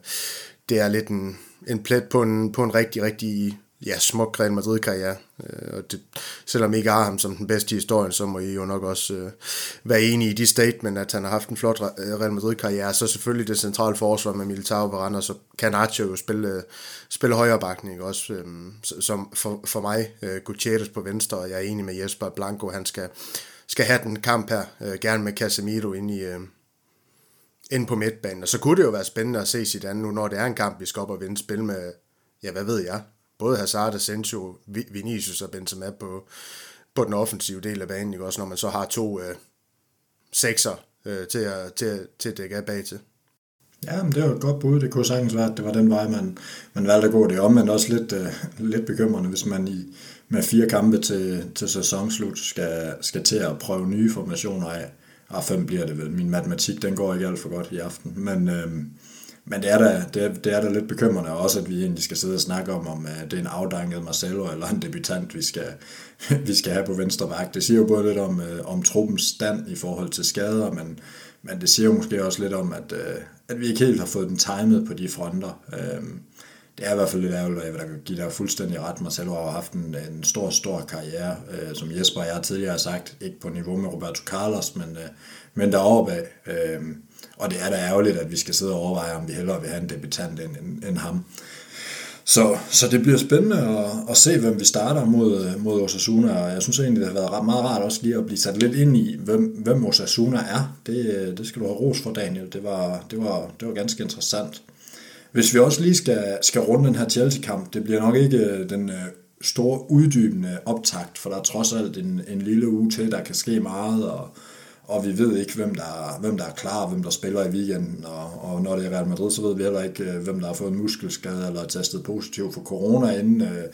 det er lidt en, en plet på en, på en rigtig, rigtig ja, smuk Real Madrid-karriere. Øh, og det, selvom I ikke har ham som den bedste i historien, så må I jo nok også øh, være enige i de statement, at han har haft en flot øh, Real Madrid-karriere. Så selvfølgelig det centrale forsvar med Militao Varane, og så kan jo spille, øh, spille højre bakning også. Øh, som for, for mig, øh, Gutierrez på venstre, og jeg er enig med Jesper Blanco, han skal, skal have den kamp her, øh, gerne med Casemiro ind i... Øh, ind på midtbanen. Og så kunne det jo være spændende at se sit andet nu, når det er en kamp, vi skal op og vinde spil med, ja, hvad ved jeg, både Hazard, Asensio, Vinicius og Benzema på, på den offensive del af banen, ikke? også når man så har to øh, sekser øh, til, at, til, til at dække af bag til. Ja, men det var et godt bud. Det kunne sagtens være, at det var den vej, man, man valgte at gå. Det er omvendt også lidt, øh, lidt bekymrende, hvis man i, med fire kampe til, til sæsonslut skal, skal til at prøve nye formationer af. Ah, fem bliver det vel. Min matematik, den går ikke alt for godt i aften. Men, øh, men det er, da, det, er, det er da lidt bekymrende også, at vi egentlig skal sidde og snakke om, om øh, det er en afdanket Marcelo eller en debutant, vi skal, vi skal have på venstre bak. Det siger jo både lidt om, øh, om truppens stand i forhold til skader, men, men det siger jo måske også lidt om, at, øh, at vi ikke helt har fået den timet på de fronter. Øhm, det er i hvert fald lidt ærgerligt, og jeg vil give dig fuldstændig ret. Marcelo har haft en, en stor, stor karriere, øh, som Jesper og jeg tidligere har sagt, ikke på niveau med Roberto Carlos, men, øh, men deroppe af. Øh, og det er da ærgerligt, at vi skal sidde og overveje, om vi hellere vil have en debutant end, end, end ham. Så, så det bliver spændende at, at se, hvem vi starter mod, mod Osasuna, og jeg synes egentlig, det har været meget rart også lige at blive sat lidt ind i, hvem, hvem Osasuna er. Det, det skal du have ros for, Daniel. Det var, det var, det var ganske interessant. Hvis vi også lige skal, skal runde den her Chelsea-kamp, det bliver nok ikke øh, den øh, store uddybende optakt, for der er trods alt en, en lille uge til, der kan ske meget, og, og vi ved ikke, hvem der, hvem der er klar, hvem der spiller i weekenden, og, og når det er Real Madrid, så ved vi heller ikke, øh, hvem der har fået en muskelskade eller testet positiv for corona inden, øh,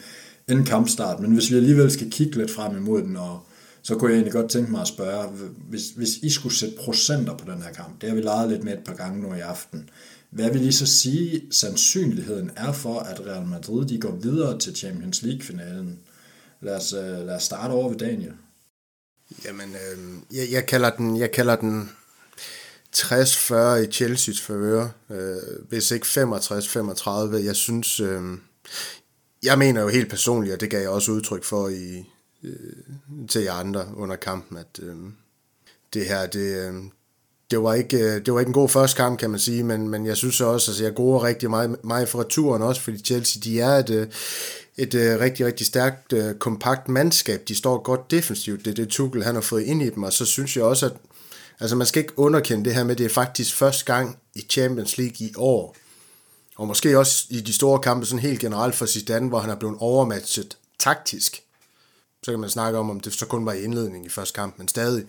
inden kampstart. Men hvis vi alligevel skal kigge lidt frem imod den, og, så kunne jeg egentlig godt tænke mig at spørge, hvis, hvis I skulle sætte procenter på den her kamp, det har vi leget lidt med et par gange nu i aften, hvad vil I så sige, sandsynligheden er for, at Real Madrid de går videre til Champions League-finalen? Lad os, øh, lad os starte over ved Daniel. Jamen, øh, jeg, jeg, kalder den, jeg kalder den 60-40 i Chelsea's favør, øh, hvis ikke 65-35. Jeg synes, øh, jeg mener jo helt personligt, og det gav jeg også udtryk for i, øh, til jer andre under kampen, at øh, det her, det, øh, det var ikke, øh, det var ikke en god første kamp, kan man sige, men, men jeg synes også, altså jeg går rigtig meget, meget for returen også, fordi Chelsea, de er et, øh, et, øh, rigtig, rigtig stærkt, øh, kompakt mandskab. De står godt defensivt, det er det Tuchel, han har fået ind i dem, og så synes jeg også, at altså man skal ikke underkende det her med, at det er faktisk første gang i Champions League i år, og måske også i de store kampe sådan helt generelt for Zidane, hvor han er blevet overmatchet taktisk. Så kan man snakke om, om det så kun var i indledningen i første kamp, men stadig.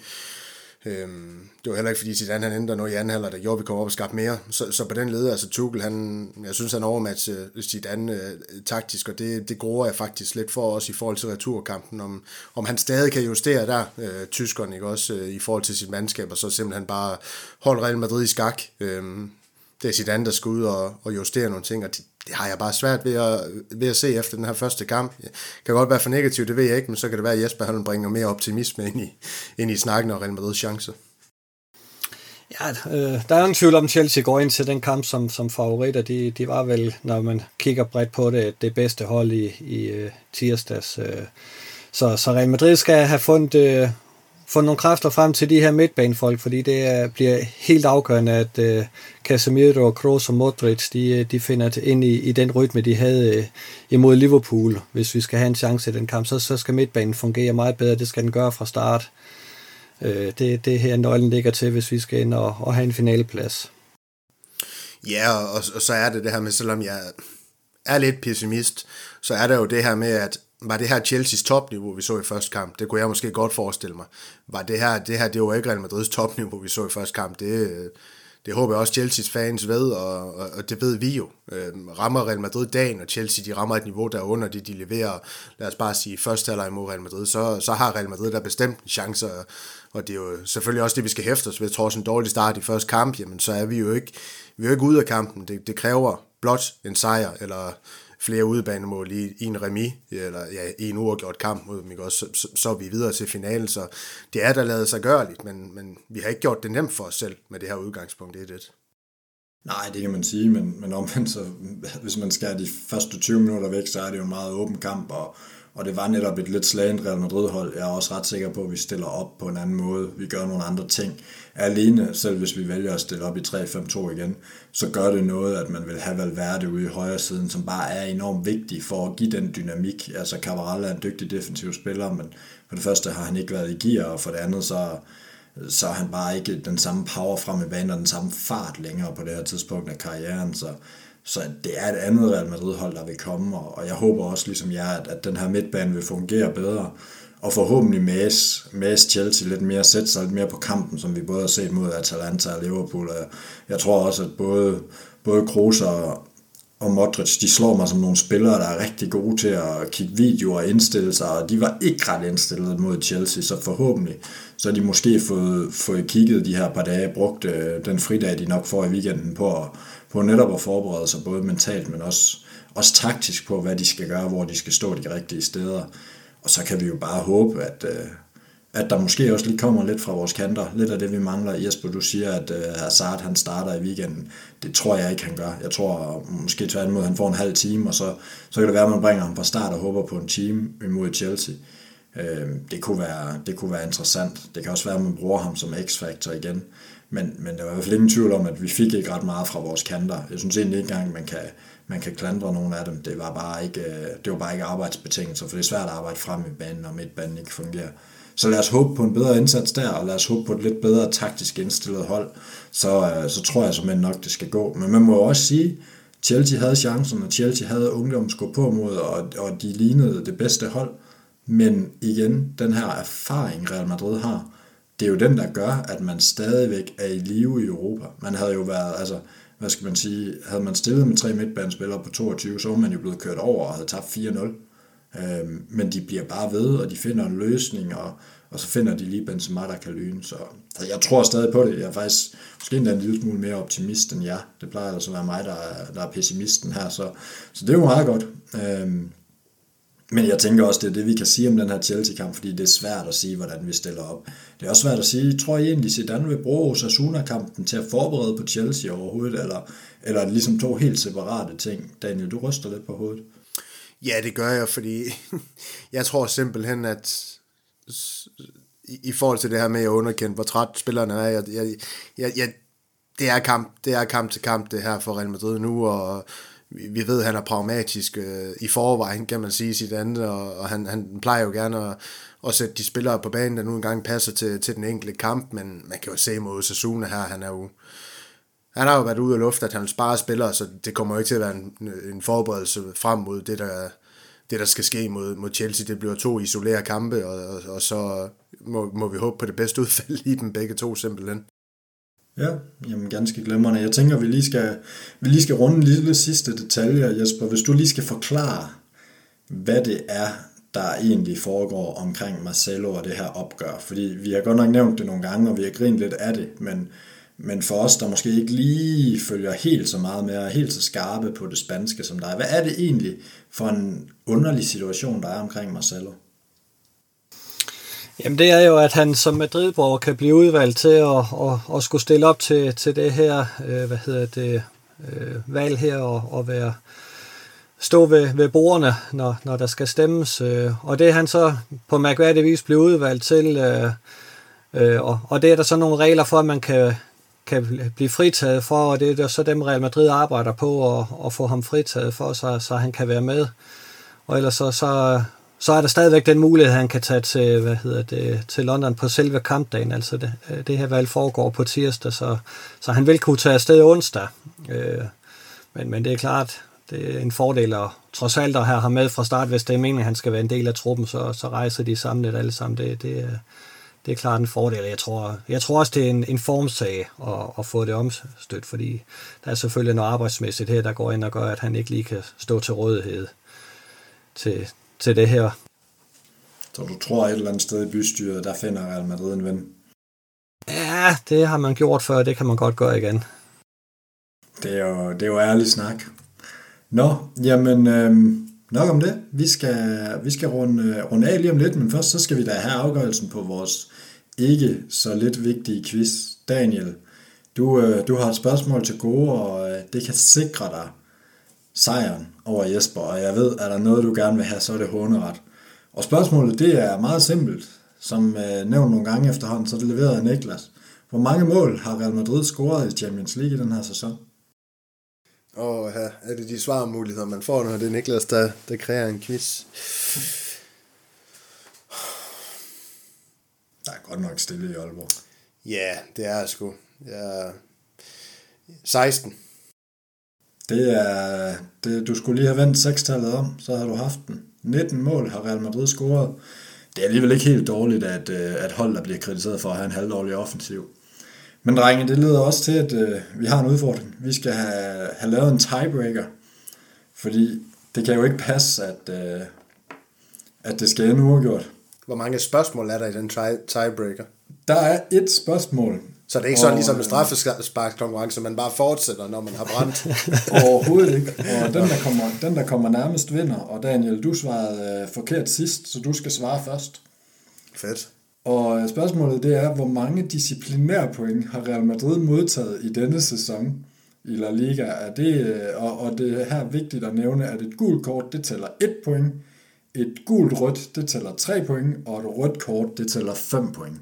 Øhm, det var heller ikke fordi Zidane han ændrede noget i anden halvleg, der gjorde, vi kom op og skabte mere. Så, så på den led, altså Tuchel, han, jeg synes han overmatchede Zidane øh, taktisk, og det, det gruer jeg faktisk lidt for os i forhold til returkampen, om, om han stadig kan justere der, øh, tyskeren, ikke også, øh, i forhold til sit mandskab, og så simpelthen bare holde Real Madrid i skak. Øh, det er Zidane, der skal ud og, og justere nogle ting, og det, det har jeg bare svært ved at, ved at se efter den her første kamp. Det kan godt være for negativt, det ved jeg ikke, men så kan det være, at Jesper han bringer mere optimisme ind i, ind i snakken og Real Madrid's chance. Ja, øh, der er ingen tvivl om, Chelsea går ind til den kamp som, som favoritter. De, de var vel, når man kigger bredt på det, det bedste hold i, i øh, tirsdags. Øh. så, så Real Madrid skal have fundet, øh, få nogle kræfter frem til de her midtbanefolk, fordi det er, bliver helt afgørende, at uh, Casemiro, Kroos og Modric, de, øh, de finder ind i, i den rytme, de havde uh, imod Liverpool. Hvis vi skal have en chance i den kamp, så, så skal midtbanen fungere meget bedre. Det skal den gøre fra start. Uh, det, det her nøglen ligger til, hvis vi skal ind og, og have en finaleplads. Ja, og, og så er det det her med, selvom jeg er lidt pessimist, så er der jo det her med, at var det her Chelsea's topniveau, vi så i første kamp? Det kunne jeg måske godt forestille mig. Var det her, det her, det var ikke Real Madrids topniveau, vi så i første kamp. Det, det håber jeg også Chelsea's fans ved, og, og, og det ved vi jo. Øhm, rammer Real Madrid dagen, og Chelsea de rammer et niveau, der under det, de leverer, lad os bare sige, første halvleg mod Real Madrid, så, så har Real Madrid der bestemt en chance, og, og det er jo selvfølgelig også det, vi skal hæfte os ved. Trods en dårlig start i første kamp, jamen så er vi jo ikke, vi er jo ikke ude af kampen. Det, det kræver blot en sejr, eller flere udebanemål i, i en remi, eller ja, i en uafgjort kamp mod dem, ikke? Også, så, så, så er vi videre til finalen, så det er der lavet sig gørligt, men, men vi har ikke gjort det nemt for os selv med det her udgangspunkt 1-1. Nej, det kan man sige, men, men omvendt, så, hvis man skærer de første 20 minutter væk, så er det jo en meget åben kamp, og, og det var netop et lidt slagent Real Madrid-hold. Jeg er også ret sikker på, at vi stiller op på en anden måde. Vi gør nogle andre ting. Alene, selv hvis vi vælger at stille op i 3-5-2 igen, så gør det noget, at man vil have Valverde ude i højre siden, som bare er enormt vigtig for at give den dynamik. Altså, Cavaral er en dygtig defensiv spiller, men for det første har han ikke været i gear, og for det andet så så er han bare ikke den samme power frem i banen og den samme fart længere på det her tidspunkt af karrieren. Så, så det er et andet Real Madrid-hold, der vil komme, og, og jeg håber også, ligesom jeg, at, at den her midtbane vil fungere bedre og forhåbentlig mase, mase Chelsea lidt mere, sætte sig lidt mere på kampen, som vi både har set mod Atalanta og Liverpool. Og jeg tror også, at både, både Kroos og, og Modric, de slår mig som nogle spillere, der er rigtig gode til at kigge videoer og indstille sig, og de var ikke ret indstillet mod Chelsea, så forhåbentlig så har de måske fået, fået kigget de her par dage, brugt øh, den fridag, de nok får i weekenden på, på netop at forberede sig både mentalt, men også, også taktisk på, hvad de skal gøre, hvor de skal stå de rigtige steder. Og så kan vi jo bare håbe, at, øh, at der måske også lige kommer lidt fra vores kanter. Lidt af det, vi mangler. Jesper, du siger, at øh, Hazard han starter i weekenden. Det tror jeg ikke, han gør. Jeg tror måske tværtimod, han får en halv time, og så, så kan det være, at man bringer ham fra start og håber på en time imod Chelsea. Øh, det, kunne være, det kunne være interessant. Det kan også være, at man bruger ham som x-factor igen. Men, men der var i hvert fald ingen tvivl om, at vi fik ikke ret meget fra vores kanter. Jeg synes egentlig ikke engang, man kan, man kan klandre nogle af dem. Det var bare ikke, øh, det var bare ikke arbejdsbetingelser, for det er svært at arbejde frem i banen, når midtbanen ikke fungerer. Så lad os håbe på en bedre indsats der, og lad os håbe på et lidt bedre taktisk indstillet hold. Så, øh, så tror jeg simpelthen nok, det skal gå. Men man må jo også sige, Chelsea havde chancen, og Chelsea havde ungdom gå på mod, og, og de lignede det bedste hold. Men igen, den her erfaring Real Madrid har, det er jo den, der gør, at man stadigvæk er i live i Europa. Man havde jo været, altså, hvad skal man sige, havde man stillet med tre midtbanespillere på 22, så var man jo blevet kørt over og havde tabt 4-0. Øhm, men de bliver bare ved, og de finder en løsning, og, og så finder de lige Benzema, der kan lyne. Så, så jeg tror stadig på det. Jeg er faktisk måske endda en lille smule mere optimist end jer. Det plejer altså at være mig, der er, der er pessimisten her. Så, så det er jo meget godt. Øhm, men jeg tænker også, det er det, vi kan sige om den her Chelsea-kamp, fordi det er svært at sige, hvordan vi stiller op. Det er også svært at sige, tror I egentlig, Zidane vil bruge Osasuna-kampen til at forberede på Chelsea overhovedet, eller, eller ligesom to helt separate ting? Daniel, du ryster lidt på hovedet. Ja, det gør jeg, fordi jeg tror simpelthen, at i forhold til det her med at underkende, hvor træt spillerne er, jeg, jeg, jeg, jeg, det er kamp, det er kamp til kamp, det her for Real Madrid nu, og vi ved, at han er pragmatisk øh, i forvejen, kan man sige sit andet, og, og han, han plejer jo gerne at, at sætte de spillere på banen, der nu engang passer til, til den enkelte kamp, men man kan jo se mod Sasuna her, han er jo han har jo været ude af luft, at han vil spare spillere, så det kommer jo ikke til at være en, en forberedelse frem mod det, der, det, der skal ske mod, mod Chelsea. Det bliver to isolerede kampe, og, og, og så må, må vi håbe på det bedste udfald i dem begge to simpelthen. Ja, jamen ganske glemrende. Jeg tænker, vi lige skal, vi lige skal runde en lille sidste detalje, Jesper. Hvis du lige skal forklare, hvad det er, der egentlig foregår omkring Marcelo og det her opgør. Fordi vi har godt nok nævnt det nogle gange, og vi har grint lidt af det, men, men for os, der måske ikke lige følger helt så meget med, og er helt så skarpe på det spanske som dig, hvad er det egentlig for en underlig situation, der er omkring Marcelo? Jamen det er jo, at han som Madridborger kan blive udvalgt til at, at, at skulle stille op til, til det her, øh, hvad hedder det, øh, valg her og, og være stå ved, ved bordene, når, når der skal stemmes. Øh, og det er han så på mærkværdig vis blevet udvalgt til, øh, øh, og, og det er der så nogle regler for, at man kan, kan blive fritaget for, og det er der så dem Real Madrid arbejder på at, at få ham fritaget for, så, så han kan være med. Og ellers så, så så er der stadigvæk den mulighed, at han kan tage til, hvad hedder det, til London på selve kampdagen. Altså det, det her valg foregår på tirsdag, så, så han vil kunne tage afsted onsdag. Øh, men, men det er klart, det er en fordel at trods alt at have ham med fra start, hvis det er meningen, at han skal være en del af truppen, så, så rejser de samlet alle sammen. Det, det, det er klart en fordel. Jeg tror, jeg tror også, det er en, en formsag at, at få det omstødt, fordi der er selvfølgelig noget arbejdsmæssigt her, der går ind og gør, at han ikke lige kan stå til rådighed til, til det her. Så du tror et eller andet sted i bystyret, der finder Real Madrid en ven? Ja, det har man gjort før, det kan man godt gøre igen. Det er jo, det er jo ærlig snak. Nå, jamen øhm, nok om det. Vi skal, vi skal runde, runde af lige om lidt, men først så skal vi da have afgørelsen på vores ikke så lidt vigtige quiz. Daniel, du, øh, du har et spørgsmål til gode, og øh, det kan sikre dig sejren over Jesper, og jeg ved, at der er noget, du gerne vil have, så er det håneret. Og spørgsmålet, det er meget simpelt. Som øh, nævnt nogle gange efterhånden, så er det leveret af Niklas. Hvor mange mål har Real Madrid scoret i Champions League i den her sæson? Og ja, er det de svarmuligheder, man får, når det er Niklas, der, der kræver en quiz? Der er godt nok stille i Aalborg. Ja, det er sgu. Ja, 16. Det er, det, du skulle lige have vendt sekstallet om, så har du haft den. 19 mål har Real Madrid scoret det er alligevel ikke helt dårligt, at, øh, at hold, der bliver kritiseret for at have en halvdårlig offensiv. Men drenge, det leder også til, at øh, vi har en udfordring. Vi skal have, have lavet en tiebreaker, fordi det kan jo ikke passe, at, øh, at det skal ende uafgjort. Hvor mange spørgsmål er der i den tie- tiebreaker? Der er et spørgsmål. Så det er ikke sådan ligesom en straffesparkskonkurrence, man bare fortsætter, når man har brændt. Overhovedet ikke. Og den der, kommer, den, der kommer nærmest vinder. Og Daniel, du svarede øh, forkert sidst, så du skal svare først. Fedt. Og spørgsmålet det er, hvor mange disciplinære point har Real Madrid modtaget i denne sæson i La Liga? Er det, øh, og, og det er her vigtigt at nævne, at et gult kort, det tæller 1 point, et gult rødt, det tæller 3 point, og et rødt kort, det tæller 5 point.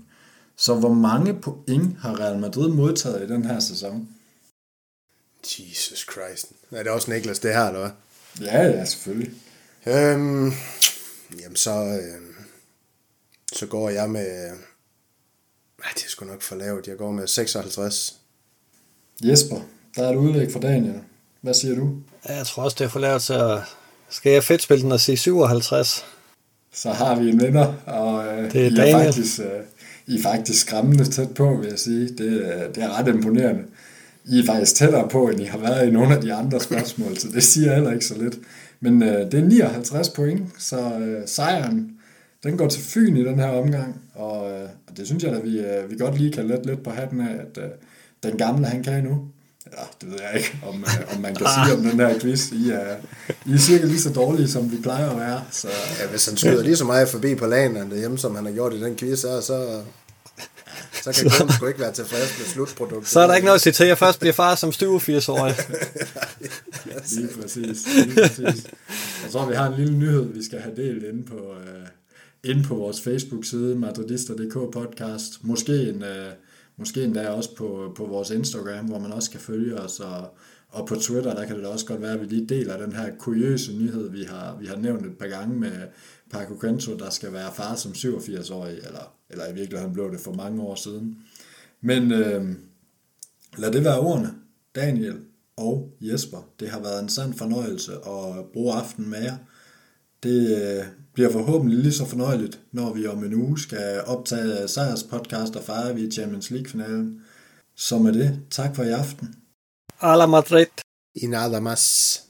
Så hvor mange point har Real Madrid modtaget i den her sæson? Jesus Christ. Er det også Niklas, det her, eller hvad? Ja, ja, selvfølgelig. Øhm, jamen så, øh, så går jeg med... Nej, det er sgu nok for lavt. Jeg går med 56. Jesper, der er et udlæg fra Daniel. Hvad siger du? Jeg tror også, det er for lavt at... Skal jeg fedt spille den og sige 57? Så har vi en vinder, og øh, Det er I, er Daniel. faktisk, øh, i er faktisk skræmmende tæt på, vil jeg sige. Det, det er ret imponerende. I er faktisk tættere på, end I har været i nogle af de andre spørgsmål, så det siger heller ikke så lidt. Men øh, det er 59 point, så øh, sejren, den går til Fyn i den her omgang, og, øh, og det synes jeg da, vi, øh, vi godt lige kan lette lidt på hatten af, at øh, den gamle, han kan nu. Ja, det ved jeg ikke, om, øh, om man kan sige om den her quiz. I er, I er cirka lige så dårlige, som vi plejer at være. Så, Ja, hvis han skyder lige så meget forbi på lagen derhjemme, som han har gjort i den quiz her, så, så kan Glenn sgu ikke være tilfreds med slutproduktet. Så er der ikke noget at sige til, at jeg først bliver far som 87-årig. Lige præcis. Lige præcis. Jeg tror, vi har en lille nyhed, vi skal have delt inde på, øh, inde på vores Facebook-side, madridister.dk podcast. Måske, en, øh, måske endda også på, på vores Instagram, hvor man også kan følge os, og, og på Twitter, der kan det da også godt være, at vi lige deler den her kuriøse nyhed, vi har, vi har nævnt et par gange med Paco Quento, der skal være far som 87-årig, eller, eller i virkeligheden blev det for mange år siden. Men øh, lad det være ordene. Daniel og Jesper, det har været en sand fornøjelse at bruge aftenen med jer. Det øh, bliver forhåbentlig lige så fornøjeligt, når vi om en uge skal optage Sejrs podcast og fejre vi Champions League-finalen. Så med det, tak for i aften. A la Madrid. I nada más.